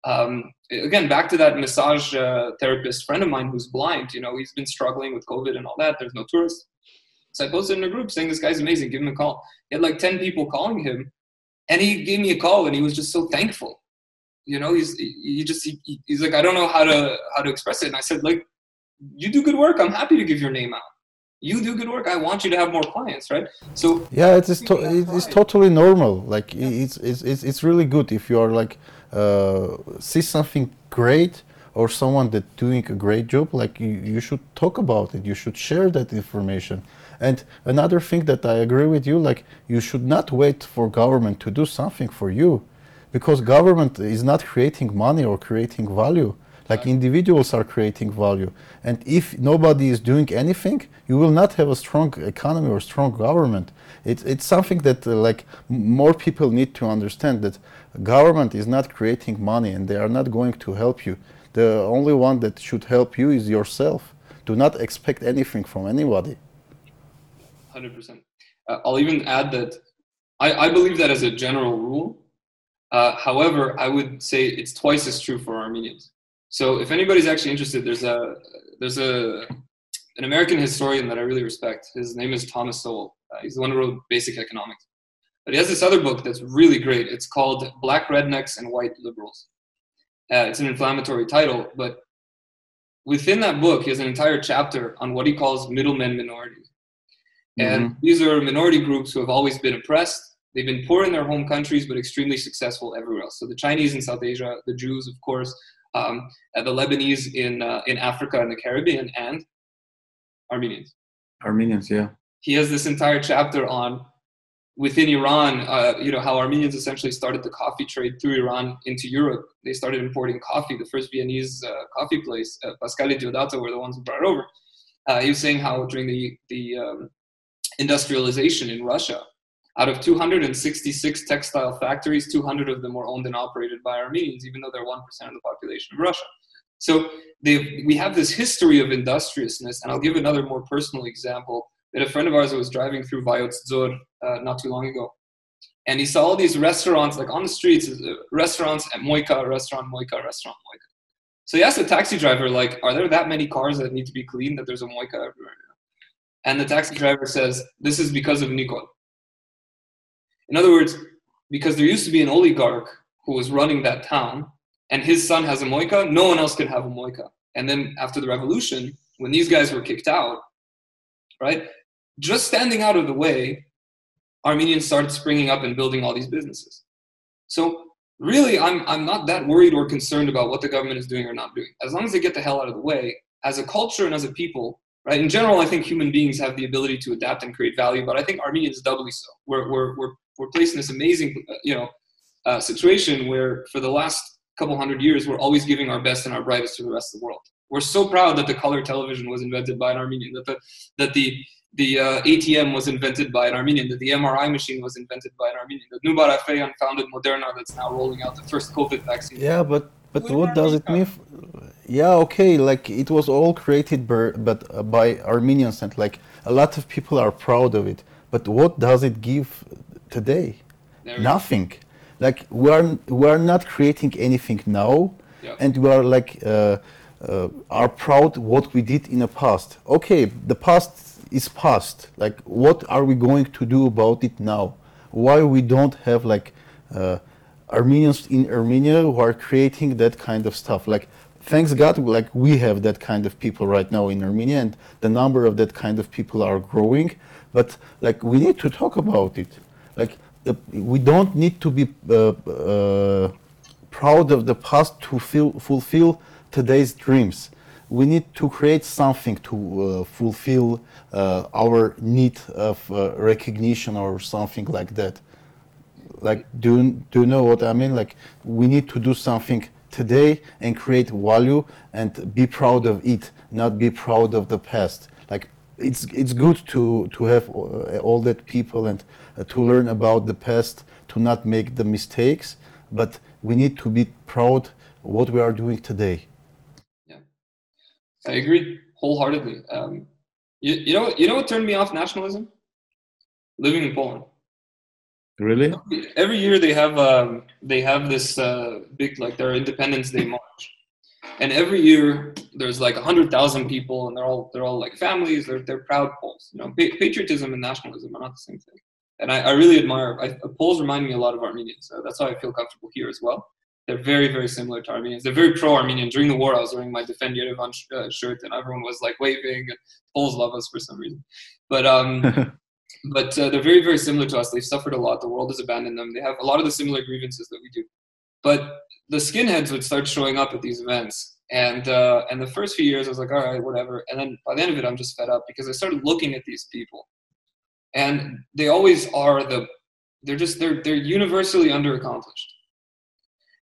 Um, again, back to that massage uh, therapist friend of mine who's blind, you know, he's been struggling with COVID and all that. There's no tourists. So I posted in a group saying, this guy's amazing, give him a call. He had like 10 people calling him and he gave me a call and he was just so thankful you know he's he just he, he's like i don't know how to how to express it and i said like you do good work i'm happy to give your name out you do good work i want you to have more clients right so yeah it's to, it's totally normal like yeah. it's, it's it's it's really good if you are like uh, see something great or someone that doing a great job like you, you should talk about it you should share that information and another thing that I agree with you, like you should not wait for government to do something for you, because government is not creating money or creating value. Like individuals are creating value, and if nobody is doing anything, you will not have a strong economy or strong government. It's it's something that uh, like more people need to understand that government is not creating money and they are not going to help you. The only one that should help you is yourself. Do not expect anything from anybody hundred percent. Uh, I'll even add that I, I, believe that as a general rule. Uh, however, I would say it's twice as true for Armenians. So if anybody's actually interested, there's a there's a an American historian that I really respect. His name is Thomas Sowell. Uh, he's the one who wrote Basic Economics. But he has this other book that's really great. It's called Black Rednecks and White Liberals. Uh, it's an inflammatory title, but within that book, he has an entire chapter on what he calls middlemen minorities. And mm-hmm. these are minority groups who have always been oppressed. They've been poor in their home countries, but extremely successful everywhere else. So the Chinese in South Asia, the Jews, of course, um, the Lebanese in uh, in Africa and the Caribbean, and Armenians. Armenians, yeah. He has this entire chapter on within Iran, uh, you know, how Armenians essentially started the coffee trade through Iran into Europe. They started importing coffee. The first Viennese uh, coffee place, uh, Pascali Diodato, were the ones who brought it over. Uh, he was saying how during the the um, industrialization in Russia. Out of 266 textile factories, 200 of them were owned and operated by Armenians, even though they're 1% of the population of Russia. So we have this history of industriousness, and I'll give another more personal example. That a friend of ours was driving through Vayots Dzor uh, not too long ago, and he saw all these restaurants, like on the streets, uh, restaurants at Moika, restaurant Moika, restaurant Moika. So he asked the taxi driver, like, are there that many cars that need to be cleaned that there's a Moika everywhere? And the taxi driver says, This is because of Nikol. In other words, because there used to be an oligarch who was running that town, and his son has a moika, no one else could have a moika. And then after the revolution, when these guys were kicked out, right, just standing out of the way, Armenians started springing up and building all these businesses. So really, I'm, I'm not that worried or concerned about what the government is doing or not doing. As long as they get the hell out of the way, as a culture and as a people, right? In general, I think human beings have the ability to adapt and create value, but I think Armenians doubly so. We're, we're, we're, we're placed in this amazing, you know, uh, situation where for the last couple hundred years, we're always giving our best and our brightest to the rest of the world. We're so proud that the color television was invented by an Armenian, that the, that the, the uh, ATM was invented by an Armenian, that the MRI machine was invented by an Armenian, that Noubar Afeyan founded Moderna that's now rolling out the first COVID vaccine. Yeah, but, but what does it mean? yeah okay like it was all created by, but uh, by armenians and like a lot of people are proud of it but what does it give today nothing like we are we are not creating anything now, Yeah. and we are like uh, uh, are proud what we did in the past. Okay, the past is past. Like, what are we going to do about it now? Why we don't have like uh, Armenians in Armenia who are creating that kind of stuff? Like, thanks God, like we have that kind of people right now in Armenia, and the number of that kind of people are growing. But like, we need to talk about it. Like, we don't need to be uh, uh, proud of the past to feel, fulfill today's dreams. We need to create something to uh, fulfill our need of recognition or something like that. Like, do, you- do you know what I mean? Like, we need to do something today and create value and be proud of it, not be proud of the past. Like, it's it's good to to have all that people and to learn about the past, to not make the mistakes, but we need to be proud what we are doing today. Yeah, I agree wholeheartedly. Um, you, you know, you know what turned me off nationalism? Living in Poland. Really? Every year they have um, they have this uh, big like their Independence Day march, and every year there's like hundred thousand people, and they're all they're all like families. They're they're proud Poles. You know, pa- patriotism and nationalism are not the same thing. And I, I really admire I, Poles remind me a lot of Armenians. So that's why I feel comfortable here as well. They're very very similar to Armenians. They're very pro-Armenian. During the war, I was wearing my Defend Yerevan sh- uh, shirt, and everyone was like waving. And Poles love us for some reason, but um. but uh, they're very very similar to us they've suffered a lot the world has abandoned them they have a lot of the similar grievances that we do but the skinheads would start showing up at these events and uh, and the first few years i was like all right whatever and then by the end of it i'm just fed up because i started looking at these people and they always are the they're just they're they're universally underaccomplished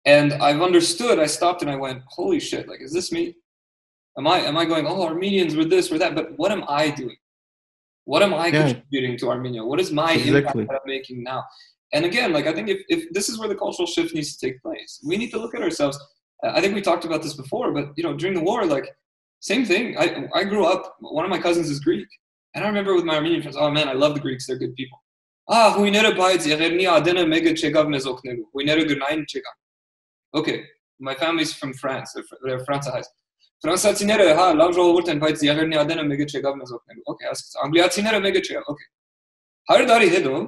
and i've understood i stopped and i went holy shit like is this me am i am i going oh armenians were this or that but what am i doing what am I Yeah. contributing to Armenia? What is my Exactly. impact that I'm making now? And again, like I think if, if this is where the cultural shift needs to take place, we need to look at ourselves. I think we talked about this before, but you know, during the war, like same thing. I I grew up. One of my cousins is Greek, and I remember with my Armenian friends, oh man, I love the Greeks, they're good people. Ah, mega Okay, my family's from France, they're Francais. Mega. Okay, mega okay.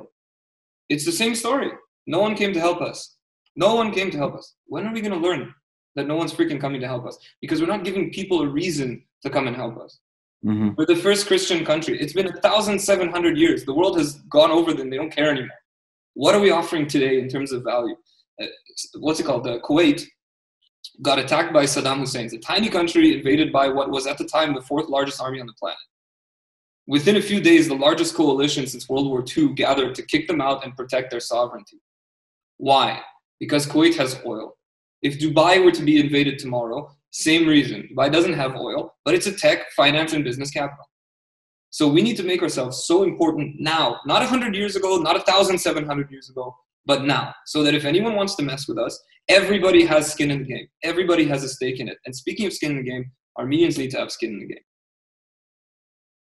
It's the same story. No one came to help us. No one came to help us. When are we going to learn that no one's freaking coming to help us? Because we're not giving people a reason to come and help us. Mhm. We're the first Christian country. It's been 1,700 years. The world has gone over them. They don't care anymore. What are we offering today in terms of value? Uh, what's it called? Uh, Kuwait got attacked by Saddam Hussein. It's a tiny country invaded by what was at the time the fourth largest army on the planet. Within a few days, the largest coalition since World War II gathered to kick them out and protect their sovereignty. Why? Because Kuwait has oil. If Dubai were to be invaded tomorrow, same reason. Dubai doesn't have oil, but it's a tech, finance, and business capital. So we need to make ourselves so important now, not 100 years ago, not 1,700 years ago, but now. So that if anyone wants to mess with us, everybody has skin in the game. Everybody has a stake in it. And speaking of skin in the game, Armenians need to have skin in the game.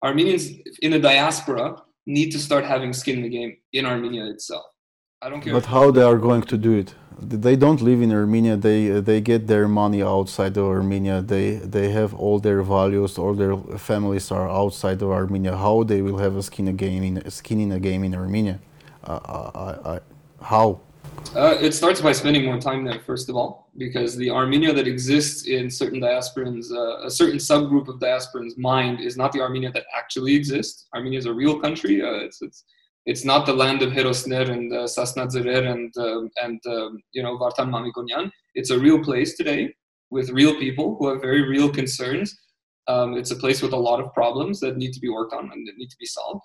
Armenians in the diaspora need to start having skin in the game in Armenia itself. I don't care. But how they are going to do it? They don't live in Armenia. They they get their money outside of Armenia. They they have all their values. All their families are outside of Armenia. How they will have a skin a game in skin in a game in Armenia? Uh, I, I, how? Uh, it starts by spending more time there, first of all, because the Armenia that exists in certain diasporans, uh, a certain subgroup of diasporans' mind is not the Armenia that actually exists. Armenia is a real country. Uh, it's, it's, it's not the land of Herosner and uh, Sasnadzerer and, um and um, you know, Vartan Mamikonian. It's a real place today with real people who have very real concerns. Um, it's a place with a lot of problems that need to be worked on and that need to be solved.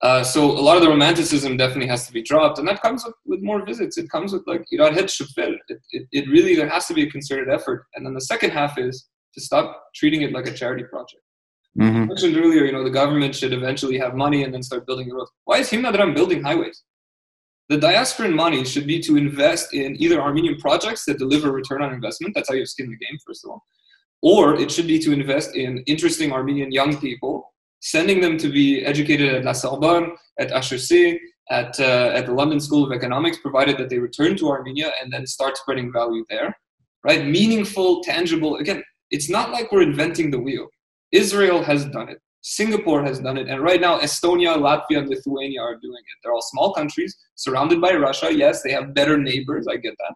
Uh, so a lot of the romanticism definitely has to be dropped, and that comes with, with more visits. It comes with like Het It, it, it really there has to be a concerted effort, and then the second half is to stop treating it like a charity project. I mentioned earlier, you know, the government should eventually have money and then start building the roads. Why is Himnadram building highways? The diasporan money should be to invest in either Armenian projects that deliver return on investment. That's how you skin the game, first of all. Or it should be to invest in interesting Armenian young people, sending them to be educated at La Sorbonne, at HEC, at, uh, at the London School of Economics, provided that they return to Armenia and then start spreading value there, right? Meaningful, tangible. Again, it's not like we're inventing the wheel. Israel has done it. Singapore has done it. And right now, Estonia, Latvia, and Lithuania are doing it. They're all small countries surrounded by Russia. Yes, they have better neighbors. I get that.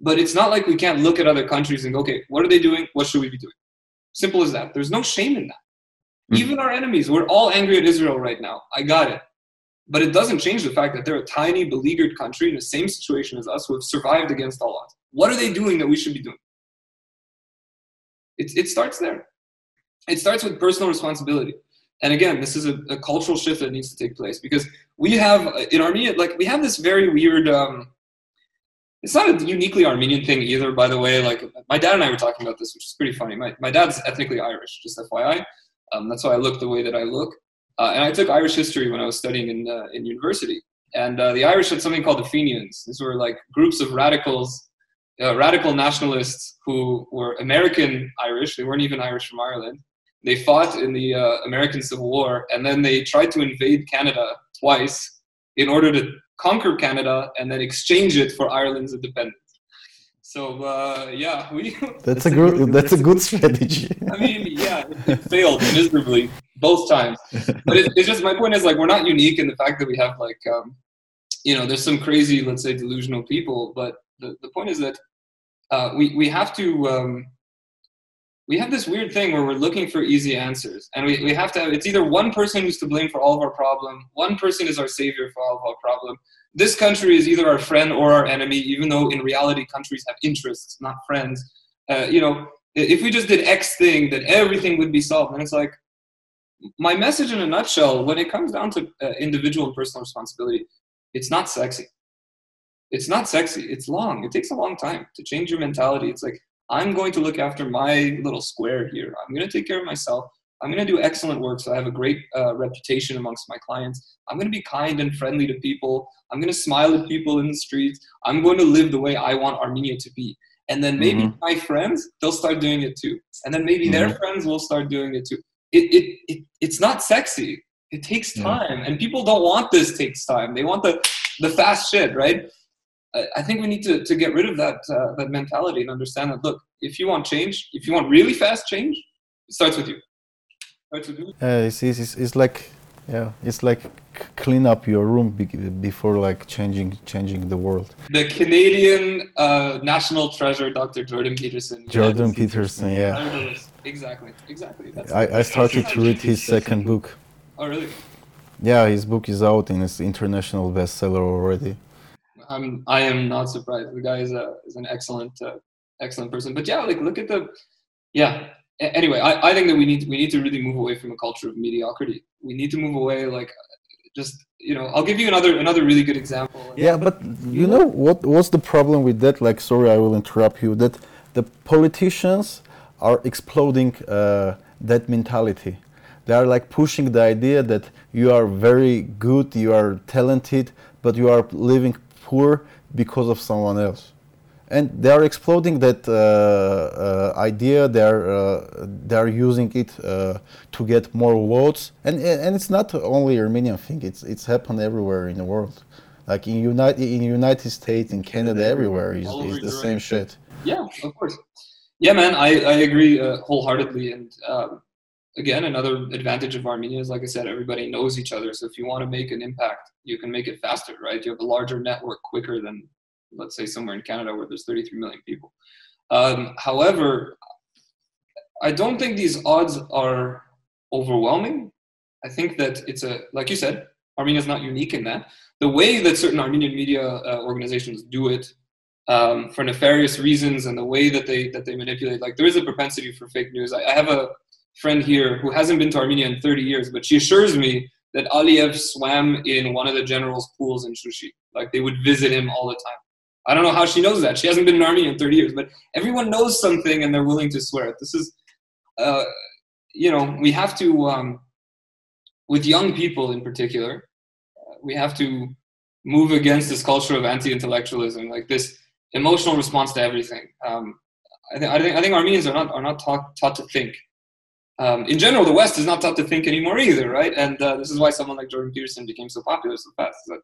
But it's not like we can't look at other countries and go, okay, what are they doing? What should we be doing? Simple as that. There's no shame in that. Mm-hmm. Even our enemies, we're all angry at Israel right now. I got it. But it doesn't change the fact that they're a tiny, beleaguered country in the same situation as us who have survived against all odds. What are they doing that we should be doing? It, it starts there. It starts with personal responsibility. And again, this is a, a cultural shift that needs to take place because we have in Armenia, like we have this very weird. Um, it's not a uniquely Armenian thing either, by the way. Like my dad and I were talking about this, which is pretty funny. My my dad's ethnically Irish, just FYI. Um, that's why I look the way that I look. Uh, and I took Irish history when I was studying in uh, in university. And uh, the Irish had something called the Fenians. These were like groups of radicals, uh, radical nationalists who were American Irish. They weren't even Irish from Ireland. They fought in the uh, American Civil War, and then they tried to invade Canada twice in order to conquer Canada and then exchange it for Ireland's independence. So uh, yeah, we. That's a good. That's a good strategy. I mean, yeah, it, it failed miserably both times. But it, it's just my point is like we're not unique in the fact that we have like, um, you know, there's some crazy, let's say, delusional people. But the, the point is that uh, we we have to. Um, we have this weird thing where we're looking for easy answers and we, we have to have it's either one person who's to blame for all of our problem one person is our savior for all of our problem this country is either our friend or our enemy, even though in reality countries have interests, not friends. Uh, you know, if we just did X thing, that everything would be solved. And it's like, my message in a nutshell, when it comes down to uh, individual and personal responsibility, it's not sexy. It's not sexy. It's long. It takes a long time to change your mentality. It's like, I'm going to look after my little square here. I'm going to take care of myself. I'm going to do excellent work so I have a great uh, reputation amongst my clients. I'm going to be kind and friendly to people. I'm going to smile at people in the streets. I'm going to live the way I want Armenia to be. And then maybe mm-hmm. my friends, they'll start doing it too. And then maybe mm-hmm. their friends will start doing it too. It, it, it, it's not sexy. It takes time. And people don't want this takes time. They want the, the fast shit, right? I think we need to, to get rid of that, uh, that mentality and understand that, look, if you want change, if you want really fast change, it starts with you. To do? Uh, it's, it's, it's like yeah it's like clean up your room before like changing changing the world. The canadian uh, national treasure dr jordan peterson. Jordan yeah, peterson yeah. Exactly exactly. That's I, I started to read his second book. Oh really? Yeah his book is out and it's international bestseller already i'm i am not surprised. The guy is a is an excellent uh, excellent person. But yeah like look at the yeah. Anyway, I, I think that we need we need to really move away from a culture of mediocrity. We need to move away like just you know i'll give you another another really good example. Yeah but you know what what's the problem with that? Like sorry i will interrupt you. That the politicians are exploding uh, that mentality. They are like pushing the idea that you are very good you are talented but you are living poor because of someone else and they are exploding that uh, uh, idea. They are uh, they are using it uh, to get more votes, and and it's not only Armenian thing. It's it's happened everywhere in the world, like in United in United States, in Canada, everywhere is, is the same shit. Yeah, of course. Yeah, man, I I agree uh, wholeheartedly, and. Um, again, another advantage of Armenia is, like I said, everybody knows each other. So if you want to make an impact, you can make it faster, right? You have a larger network quicker than let's say somewhere in Canada where there's 33 million people. Um, however, I don't think these odds are overwhelming. I think that it's a, like you said, Armenia is not unique in that. The way that certain Armenian media uh, organizations do it um, for nefarious reasons and the way that they that they manipulate, like there is a propensity for fake news. I, I have a friend here who hasn't been to Armenia in 30 years, but she assures me that Aliyev swam in one of the general's pools in Shushi. Like they would visit him all the time. I don't know how she knows that. She hasn't been in Armenia in 30 years, but everyone knows something and they're willing to swear it. This is, uh, you know, we have to, um, with young people in particular, uh, we have to move against this culture of anti-intellectualism, like this emotional response to everything. Um, I, th- I, think I think Armenians are not are not taught taught to think. Um, in general, the West is not taught to think anymore either, right? And uh, this is why someone like Jordan Peterson became so popular so fast. That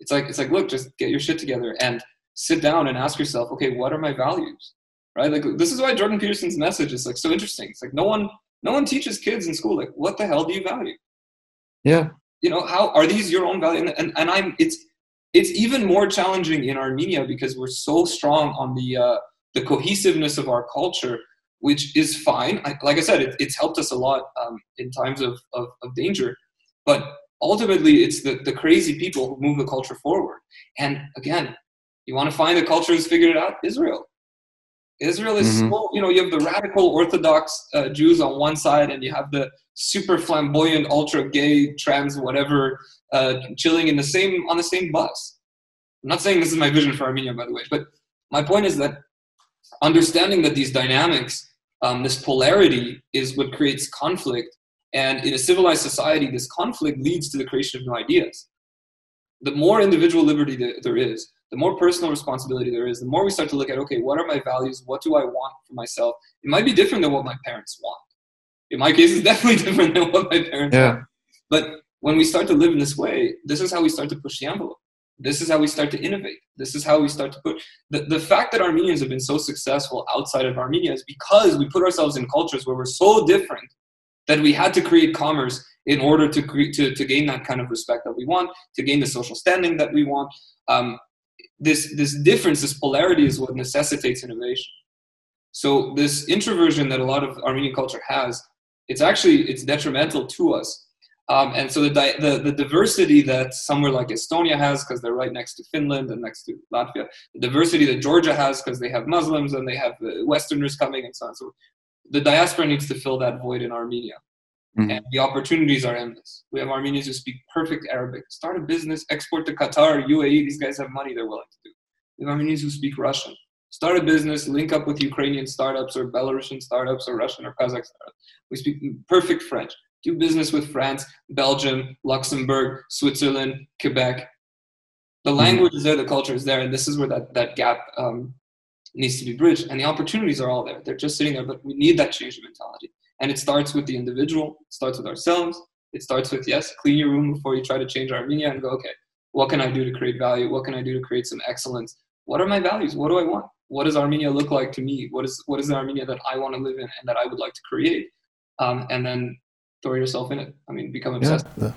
It's like it's like look, just get your shit together and sit down and ask yourself, okay, what are my values? Right? Like this is why Jordan Peterson's message is like so interesting. It's like no one no one teaches kids in school like what the hell do you value? Yeah. You know, how are these your own value? And, and, and I'm it's it's even more challenging in Armenia because we're so strong on the uh, the cohesiveness of our culture, which is fine. I, like I said, it, it's helped us a lot um, in times of, of, of danger, but ultimately it's the, the crazy people who move the culture forward. And again, you want to find the culture who's figured it out? Israel. Israel is mm-hmm. so, you know, you have the radical Orthodox uh, Jews on one side, and you have the super flamboyant, ultra gay, trans, whatever, uh, chilling in the same on the same bus. I'm not saying this is my vision for Armenia, by the way, but my point is that understanding that these dynamics, um, this polarity, is what creates conflict, and in a civilized society, this conflict leads to the creation of new ideas. The more individual liberty there is, the more personal responsibility there is, the more we start to look at, okay, what are my values? What do I want for myself? It might be different than what my parents want. In my case, it's definitely different than what my parents yeah. want. But when we start to live in this way, this is how we start to push the envelope. This is how we start to innovate. This is how we start to put the, the fact that Armenians have been so successful outside of Armenia is because we put ourselves in cultures where we're so different that we had to create commerce in order to, create, to, to gain that kind of respect that we want, to gain the social standing that we want. Um, this this difference, this polarity, is what necessitates innovation. So this introversion that a lot of Armenian culture has, it's actually it's detrimental to us. Um, and so the, the, the diversity that somewhere like Estonia has, because they're right next to Finland and next to Latvia, the diversity that Georgia has, because they have Muslims and they have Westerners coming and so on. So the diaspora needs to fill that void in Armenia. Mm-hmm. And the opportunities are endless. We have Armenians who speak perfect Arabic. Start a business, export to Qatar, UAE. These guys have money they're willing to do. We have Armenians who speak Russian. Start a business, link up with Ukrainian startups or Belarusian startups or Russian or Kazakh startups. We speak perfect French. Do business with France, Belgium, Luxembourg, Switzerland, Quebec. The mm-hmm. language is there, the culture is there, and this is where that, that gap um, needs to be bridged. And the opportunities are all there. They're just sitting there, but we need that change of mentality. And it starts with the individual, it starts with ourselves. It starts with, yes, clean your room before you try to change Armenia and go, okay, what can I do to create value? What can I do to create some excellence? What are my values? What do I want? What does Armenia look like to me? What is, what is the Armenia that I want to live in and that I would like to create? Um, and then throw yourself in it. I mean, become obsessed. Yeah,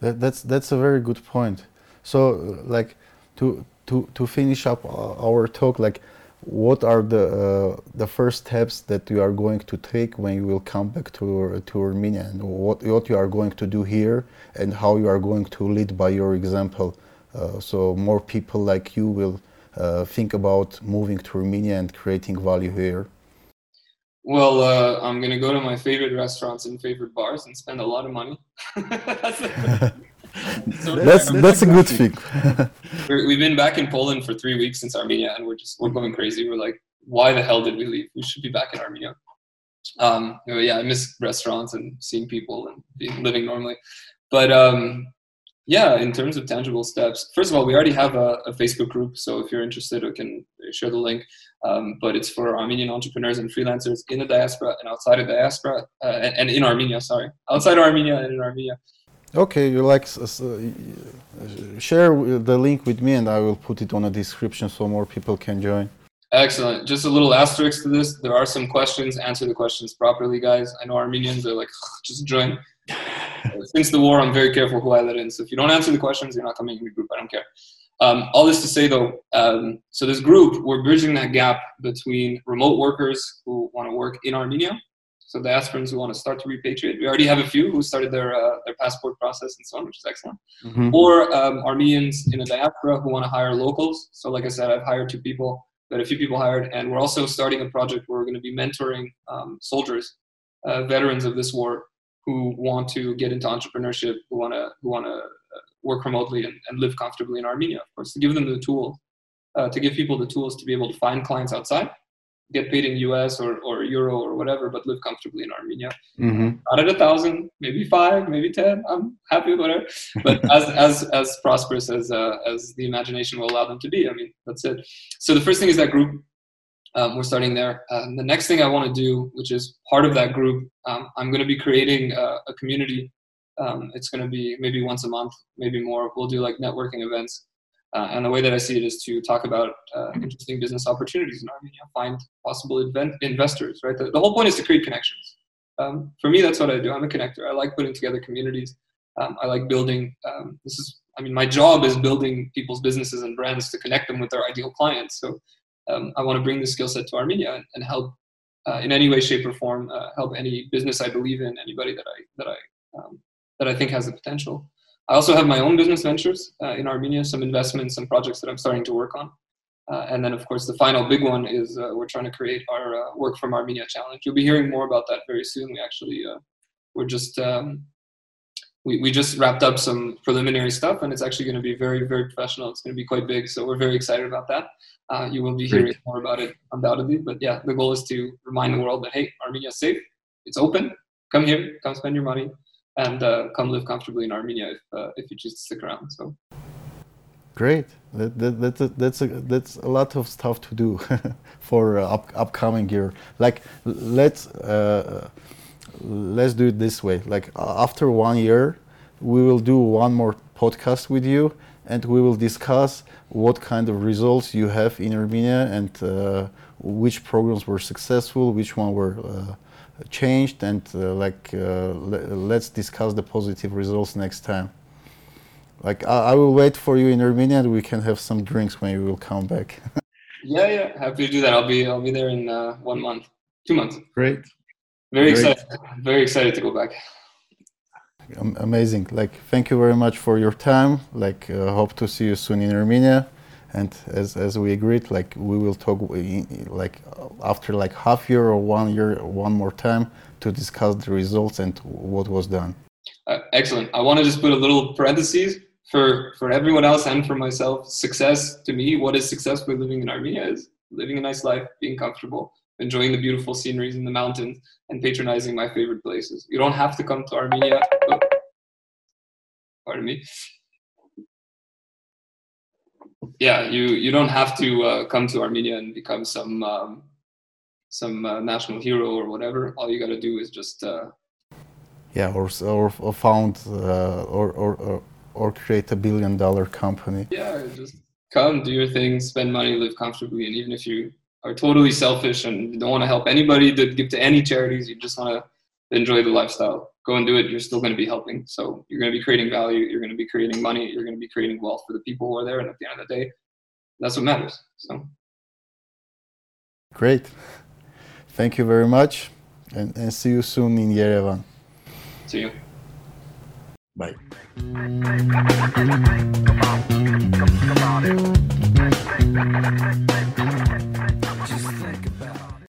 that, that's, that's a very good point. So, like, to, to, to finish up our talk, like, what are the uh, the first steps that you are going to take when you will come back to to Armenia and what what you are going to do here and how you are going to lead by your example uh, so more people like you will uh, think about moving to Armenia and creating value here well uh, I'm gonna go to my favorite restaurants and favorite bars and spend a lot of money so that's that's a good thing. we've been back in Poland for three weeks since Armenia, and we're just we're going crazy. We're like, why the hell did we leave? We should be back in Armenia. Um, yeah, I miss restaurants and seeing people and being, living normally. But um, yeah, in terms of tangible steps, first of all, we already have a, a Facebook group. So if you're interested, we can share the link. Um, but it's for Armenian entrepreneurs and freelancers in the diaspora and outside of diaspora, uh, and, and, in Armenia. Sorry, outside of Armenia and in Armenia. Okay, you like uh, share the link with me, and I will put it on a description so more people can join. Excellent. Just a little asterisk to this. There are some questions. Answer the questions properly, guys. I know Armenians are like, just join. Since the war, I'm very careful who I let in. So if you don't answer the questions, you're not coming in the group. I don't care. Um, all this to say, though, um, so this group, we're bridging that gap between remote workers who want to work in Armenia so diasporans who want to start to repatriate. We already have a few who started their uh, their passport process and so on, which is excellent. Mm-hmm. Or um, Armenians in a diaspora who want to hire locals. So like I said, I've hired two people, but a few people hired, and we're also starting a project where we're going to be mentoring um, soldiers, uh, veterans of this war, who want to get into entrepreneurship, who want to who want to uh, work remotely and, and live comfortably in Armenia. Of course, to give them the tool, uh, to give people the tools to be able to find clients outside get paid in US or, or euro or whatever, but live comfortably in Armenia. Mm-hmm. Not at a thousand, maybe five, maybe ten. I'm happy with whatever. But as as as prosperous as uh, as the imagination will allow them to be. I mean, that's it. So the first thing is that group. Um, we're starting there. Um, the next thing I want to do, which is part of that group, um, I'm going to be creating a, a community Um, it's going to be maybe once a month, maybe more. We'll do like networking events. Uh, and the way that I see it is to talk about uh, interesting business opportunities in Armenia, find possible event investors, right? The, the, whole point is to create connections. Um, for me, that's what I do. I'm a connector. I like putting together communities. Um, I like building. This is, I mean, my job is building people's businesses and brands to connect them with their ideal clients. So um, I want to bring this skill set to Armenia and, help uh, in any way, shape, or form uh, help any business I believe in, anybody that I that I um, that I think has the potential. I also have my own business ventures uh, in Armenia, some investments, some projects that I'm starting to work on. Uh, and then, of course, the final big one is uh, we're trying to create our uh, Work from Armenia challenge. You'll be hearing more about that very soon. We actually, we're just, um, we, we just wrapped up some preliminary stuff and it's actually going to be very, very professional. It's going to be quite big. So we're very excited about that. Uh, you will be hearing Great. more about it undoubtedly. But yeah, the goal is to remind the world that, hey, Armenia is safe. It's open. Come here, come spend your money and uh, come live comfortably in Armenia if, uh, if you choose to stick around. So. Great. That, that, that's, a, that's, a, that's a lot of stuff to do for uh, up, upcoming year. Like, let's, uh, let's do it this way. Like, after one year, we will do one more podcast with you and we will discuss what kind of results you have in Armenia and uh, which programs were successful, which one were uh, changed and uh, like uh, let's discuss the positive results next time. Like I, I, will wait for you in Armenia and we can have some drinks when you will come back. Yeah yeah. Happy to do that. I'll be I'll be there in uh, one month two months. Great very great. excited. Very excited to go back. Amazing. Like thank you very much for your time. Like uh, hope to see you soon in Armenia. And as, as we agreed like we will talk like after like half year or one year one more time to discuss the results and what was done. Uh, excellent. I want to just put a little parentheses for for everyone else and for myself. Success to me what is success for living in armenia is living a nice life being comfortable enjoying the beautiful sceneries in the mountains and patronizing my favorite places you don't have to come to armenia oh, pardon me yeah, you you don't have to uh, come to Armenia and become some um, some uh, national hero or whatever. All you got to do is just uh, yeah, or or, found uh, or, or or create a billion dollar company. Yeah, just come, do your thing, spend money, live comfortably, and even if you are totally selfish and don't want to help anybody, to give to any charities, you just want to enjoy the lifestyle go and do it, you're still going to be helping. So you're going to be creating value, you're going to be creating money, you're going to be creating wealth for the people who are there. And at the end of the day, that's what matters. So great. Thank you very much. And, and see you soon in Yerevan. See you. Bye. Come on.